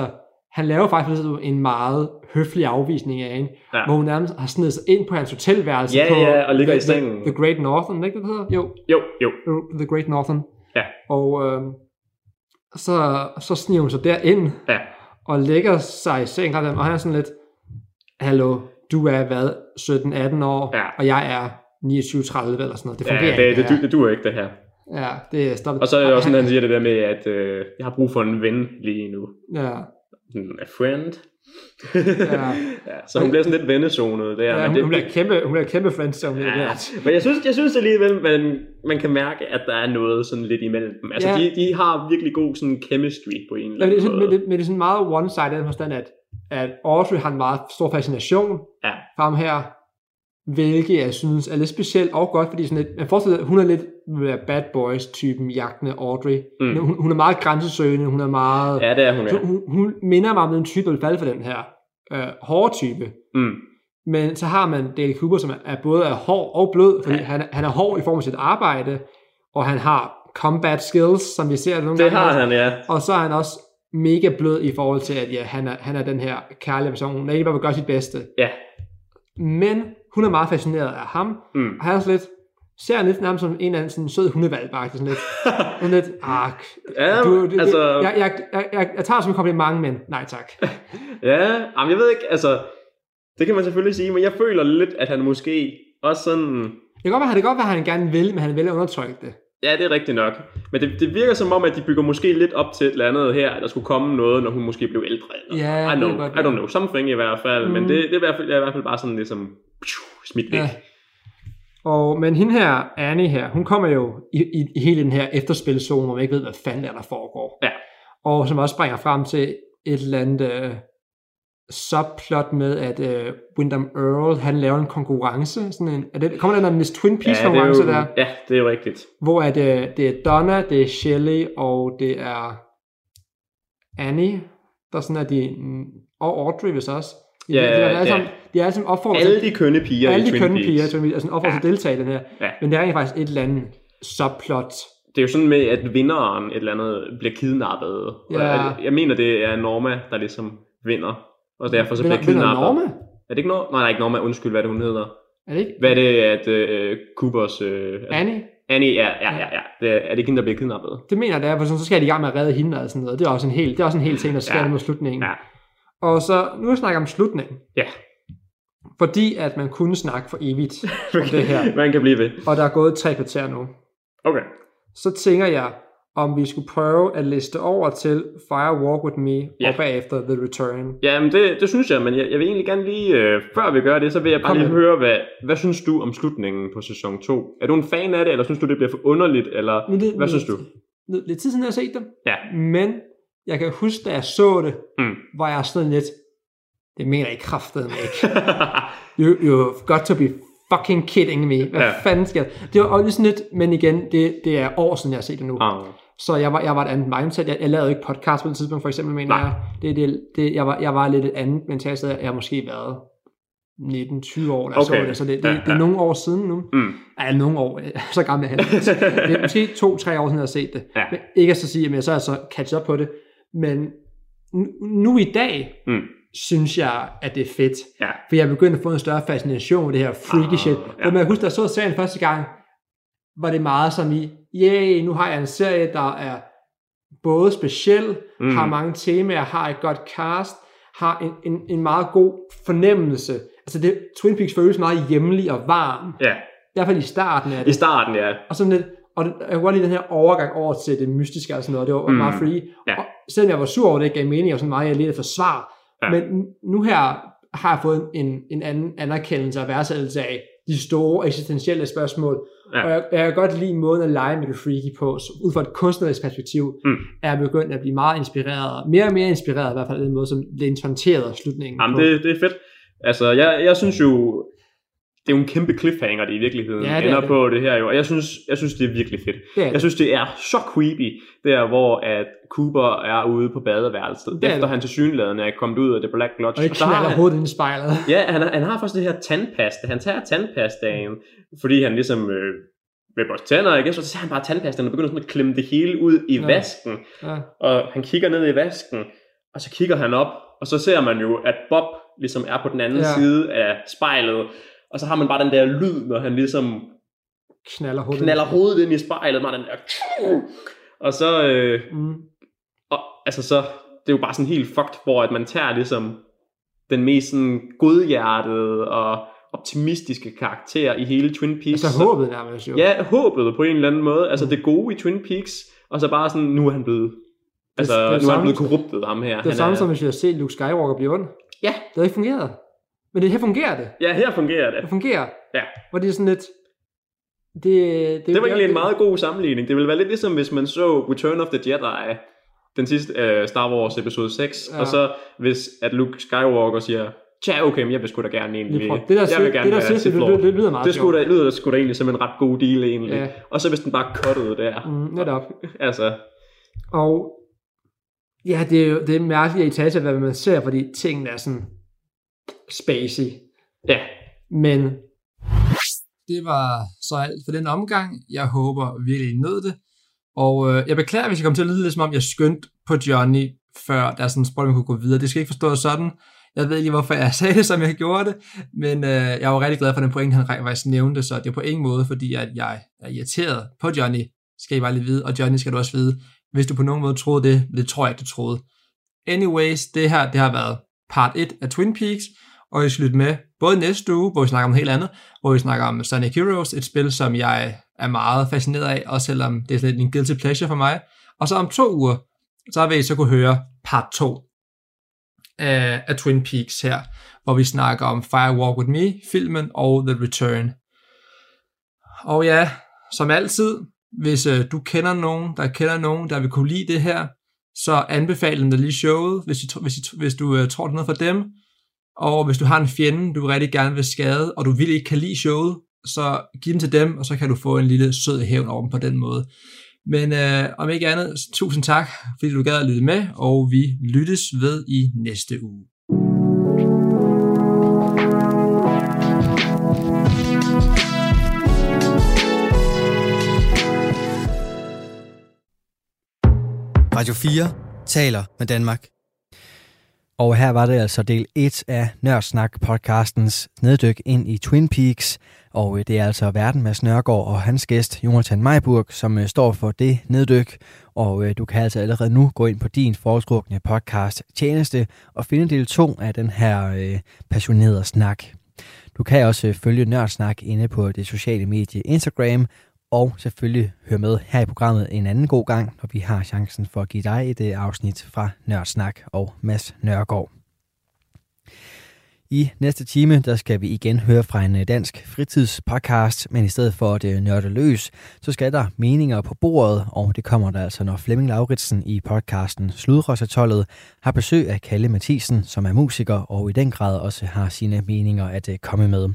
han laver faktisk en meget høflig afvisning af hende, Ja. ja. hvor hun nærmest har snedet sig ind på hans hotelværelse Ja, på ja, og ligger the, i sengen. The, the Great Northern, ikke det det hedder? Jo, Jo, jo. The Great Northern. Ja. Og øh, så, så sniger hun sig derind Ja. og lægger sig i sengen, og han er sådan lidt, hallo, du er hvad, 17-18 år, Ja. og jeg er 29-30 eller sådan noget. Det Ja, fungerer det, ikke. det, det, det duer ikke, det her. ja, det er stoppet. Og så er det også sådan, han siger det der med, at øh, jeg har brug for en ven lige nu. Ja, a friend. Ja. ja, så hun bliver sådan lidt vennezonet der. ja men hun, det, hun, bliver kæmpe, hun bliver kæmpe friendzone. ja, Ja. men jeg synes, jeg synes alligevel, man, man kan mærke, at der er noget sådan lidt imellem dem. Altså, Ja. de, de har virkelig god sådan chemistry på en eller Men det, er anden sådan, men, måde. det, men det er sådan meget one-sided forstand, at, at Audrey har en meget stor fascination Ja. for ham her, hvilket jeg synes er lidt specielt og godt, fordi sådan lidt, man forestiller sig, at hun er lidt bad boys-typen jagtende Audrey. Mm. Hun, hun er meget grænsesøgende, hun er meget... Ja, det er hun, ja. hun, hun minder mig om den type, der vil falde for den her øh, hårde type. Mm. Men så har man Dale Cooper, som er, både er hård og blød, fordi Ja. han, han er hård i form af sit arbejde, og han har combat skills, som vi ser nogle Det gange. har han, ja. Og så er han også mega blød i forhold til, at ja, han, er, han er den her kærlige person, der ikke bare vil gøre sit bedste. Ja. Men hun er meget fascineret af ham, Mm. og han er sådan lidt, ser han lidt nærmest som en eller anden sådan sød hundevalg, bare sådan lidt, sådan lidt, ah, Ja, du, det, altså... det, jeg, jeg, jeg, jeg, jeg tager det som en kompliment, men nej tak. Ja, jamen, jeg ved ikke, altså... Det kan man selvfølgelig sige, men jeg føler lidt, at han måske også sådan... Det kan godt være, det kan godt være, at han gerne vil, men han vil undertrykke det. Ja, det er rigtigt nok. Men det, det virker som om, at de bygger måske lidt op til et eller andet her, at der skulle komme noget, når hun måske blev ældre. Eller, Ja, I, det know, kan godt I don't know, something i hvert fald. Mm. Men det, det er, i hvert fald, det er i hvert fald bare sådan ligesom smidt væk. Ja. Og, men hende her, Annie her, hun kommer jo i, i, i hele den her efterspilzone, hvor man ikke ved, hvad fanden der, der foregår. Ja. Og som også springer frem til et eller andet øh, subplot med, at øh, Wyndham Earl, han laver en konkurrence. Sådan en, er det, kommer der en Miss Twin Peaks ja, konkurrence jo, der? ja, det er jo rigtigt. Hvor at, øh, det er Donna, det er Shelley, og det er Annie, der sådan er de, og Audrey hvis også. De, Ja, de, de, er alle ja. sammen, de er alle sammen opfordret Alle de kønne piger alle i de Twin kønne Peaks. piger, Twin Peaks, altså opfordret Ja. til at deltage i den her. Ja. Men det er faktisk et eller andet subplot. Det er jo sådan med, at vinderen et eller andet bliver kidnappet. Ja. jeg, jeg mener, det er Norma, der ligesom vinder. Og derfor så bliver Vinder- vinder kidnappet. Norma? Er det ikke Norma? Nej, nej, ikke Norma. Undskyld, hvad er det, hun hedder. Er det ikke? Hvad er det, at uh, Coopers... Uh, Annie? Annie, ja, ja, ja, ja. Det er, er det ikke hende, der bliver kidnappet? Det mener jeg, det er, for sådan, så skal de i gang med at redde hende og sådan noget. Det er også en hel, det er også en hel ting, der sker ja. mod slutningen. Ja. Og så, nu snakker jeg om slutningen. Ja. Fordi at man kunne snakke for evigt om det her. Man kan blive ved. Og der er gået tre kvarter nu. Okay. Så tænker jeg, om vi skulle prøve at liste over til Fire Walk With Me, Ja. og bagefter The Return. Ja, men det, det synes jeg, men jeg, jeg vil egentlig gerne lige, øh, før vi gør det, så vil jeg bare Kom lige med. høre, hvad, hvad synes du om slutningen på sæson 2? Er du en fan af det, eller synes du, det bliver for underligt, eller Nu er det- hvad nu- synes du? Lidt tid siden, jeg har set dem, Ja. men jeg kan huske, da jeg så det, Mm. hvor jeg sådan lidt, det mener jeg kraftedeme ikke. You, you've got to be fucking kidding me. Hvad Ja. fanden sker der? Det var også sådan lidt, men igen, det, det er år siden, jeg har set det nu. Ah, Så jeg var, jeg var et andet mindset. Jeg, jeg lavede ikke podcast på det tidspunkt, for eksempel, mener Nej. jeg. Det, det, det, jeg, var, jeg var lidt et andet mentalt Jeg har måske været 19-20 år, da jeg Okay. så det. Så det, det, Ja, ja, det er nogle år siden nu. Mm. Ja, nogle år. Så gammel er han. det er måske to-tre år siden, jeg har set det. Ja. Men ikke at så sige, at jeg så er så catch up på det. Men nu, i dag, Mm. synes jeg, at det er fedt. Ja. For jeg er begyndt at få en større fascination med det her freaky Ah, shit. ja. For man husker, da jeg så serien første gang, var det meget som i, yay, nu har jeg en serie, der er både speciel, Mm. har mange temaer, har et godt cast, har en, en, en meget god fornemmelse. Altså det, Twin Peaks føles meget hjemlig og varm. Ja, I hvert fald i starten af i det. starten, ja. Og sådan lidt, og jeg kunne godt lide den her overgang over til det mystiske og sådan noget. Det var Mm. meget free. Ja. Og selvom jeg var sur over det, gav mening, og sådan meget, jeg lidt forsvar. Ja. Ja. Men nu her har jeg fået en, en anden anerkendelse og værdsættelse af de store eksistentielle spørgsmål. Ja. Og jeg, jeg kan godt lide måden at lege med det freaky på. Så ud fra et kunstnerisk perspektiv Mm. er jeg begyndt at blive meget inspireret. Mere og mere inspireret i hvert fald af den måde, som det intonterede slutningen Jamen, på. det, det er fedt. Altså, jeg, jeg synes jo, det er jo en kæmpe cliffhanger, det i virkeligheden Ja, det er ender det. på det her jo. Og jeg synes, jeg synes, det er virkelig fedt. det er Jeg synes, det er så creepy, der hvor at Cooper er ude på badeværelset, Det er efter det. han til synlædende er kommet ud af det Black Lodge. og knaller han, hovedet ind i spejlet. Ja, han, har- han har faktisk det her tandpasta. Han tager tandpastaen, fordi han ligesom øh, vil børste tænder, ikke? Så tager han bare tandpastaen og begynder sådan at klemme det hele ud i Ja. vasken. Ja. Og han kigger ned i vasken, og så kigger han op, og så ser man jo, at Bob ligesom er på den anden Ja. side af spejlet. Og så har man bare den der lyd, når han ligesom Knaller hovedet. knaller hovedet ind i spejlet, med den der... Og så, øh, Mm. og, altså så, det er jo bare sådan helt fucked, hvor at man tager ligesom den mest sådan godhjertede og optimistiske karakter i hele Twin Peaks. Altså håbet nærmest jo. Ja, håbet på en eller anden måde. Altså det gode i Twin Peaks, og så bare sådan, nu er han blevet, altså det er nu er han blevet korruptet, ham her. Det er samme som hvis vi har set Luke Skywalker blive ond. Ja. Det har ikke fungeret. Men det her fungerer det. Ja, her fungerer det. Det fungerer. Ja. Hvor det er sådan lidt... Det, det, Det var egentlig en meget god sammenligning. Det ville være lidt ligesom, hvis man så Return of the Jedi, den sidste uh, Star Wars episode 6, Ja. og så hvis at Luke Skywalker siger, tja, okay, men jeg vil sgu da gerne egentlig, Det der, jeg vil gerne det der sidste, det, det, det, lyder meget Det skulle da, lyder sgu da egentlig som en ret god deal egentlig. Ja. Og så hvis den bare cuttede der. Mm, netop. Altså, Og ja, det er jo det er mærkeligt at i tale hvad man ser, fordi tingene er sådan spacey. ja. Men Det var så alt for den omgang. Jeg håber virkelig, I nød det. Og øh, jeg beklager, hvis jeg kom til at lyde lidt som om, jeg skyndte på Johnny, før der sådan en spoiler, kunne gå videre. Det skal ikke forstås sådan. Jeg ved ikke, hvorfor jeg sagde det, som jeg gjorde det, men øh, jeg var rigtig glad for den point, han faktisk nævnte, så det er på ingen måde, fordi at jeg er irriteret på Johnny, skal I bare lige vide, og Johnny skal du også vide, hvis du på nogen måde troede det, det tror jeg ikke, du troede. Anyways, det her, det har været part 1 af Twin Peaks, og I skal lytte med både næste uge, hvor vi snakker om helt andet, hvor vi snakker om Sonic Heroes, et spil, som jeg er meget fascineret af, også selvom det er lidt en guilty pleasure for mig. Og så om to uger, så vil I så kunne høre part 2 af, af Twin Peaks her, hvor vi snakker om Fire Walk With Me, filmen og The Return. Og ja, som altid, hvis øh, du kender nogen, der kender nogen, der vil kunne lide det her, så anbefal dem da lige showet, hvis, I, hvis, I, hvis du øh, tror, det er noget for dem. Og hvis du har en fjende, du rigtig gerne vil skade, og du vil ikke kan lide showet, så giv den til dem, og så kan du få en lille sød hævn over dem på den måde. Men øh, om ikke andet, tusind tak, fordi du gad at lytte med, og vi lyttes ved i næste uge. Radio 4 taler med Danmark. Og her var det altså del 1 af Nørdsnak podcastens neddyk ind i Twin Peaks. Og øh, det er altså Verden med Snørgaard og hans gæst, Jonathan Meiburg, som øh, står for det neddyk. Og øh, du kan altså allerede nu gå ind på din foretrukne podcast tjeneste og finde del 2 af den her øh, passionerede snak. Du kan også følge Nørdsnak inde på det sociale medie Instagram og selvfølgelig hør med her i programmet en anden god gang, når vi har chancen for at give dig et øh, afsnit fra Nørdsnak og Mads Nørgaard. I næste time, der skal vi igen høre fra en øh, dansk fritidspodcast, men i stedet for det øh, nørde løs, så skal der meninger på bordet, og det kommer der altså, når Flemming Lauritsen i podcasten Sludrosatollet har besøg af Kalle Mathisen, som er musiker og i den grad også har sine meninger at komme med.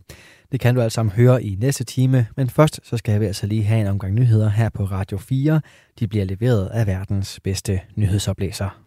Det kan du altså sammen høre i næste time, men først så skal vi altså lige have en omgang nyheder her på Radio 4. De bliver leveret af verdens bedste nyhedsoplæser.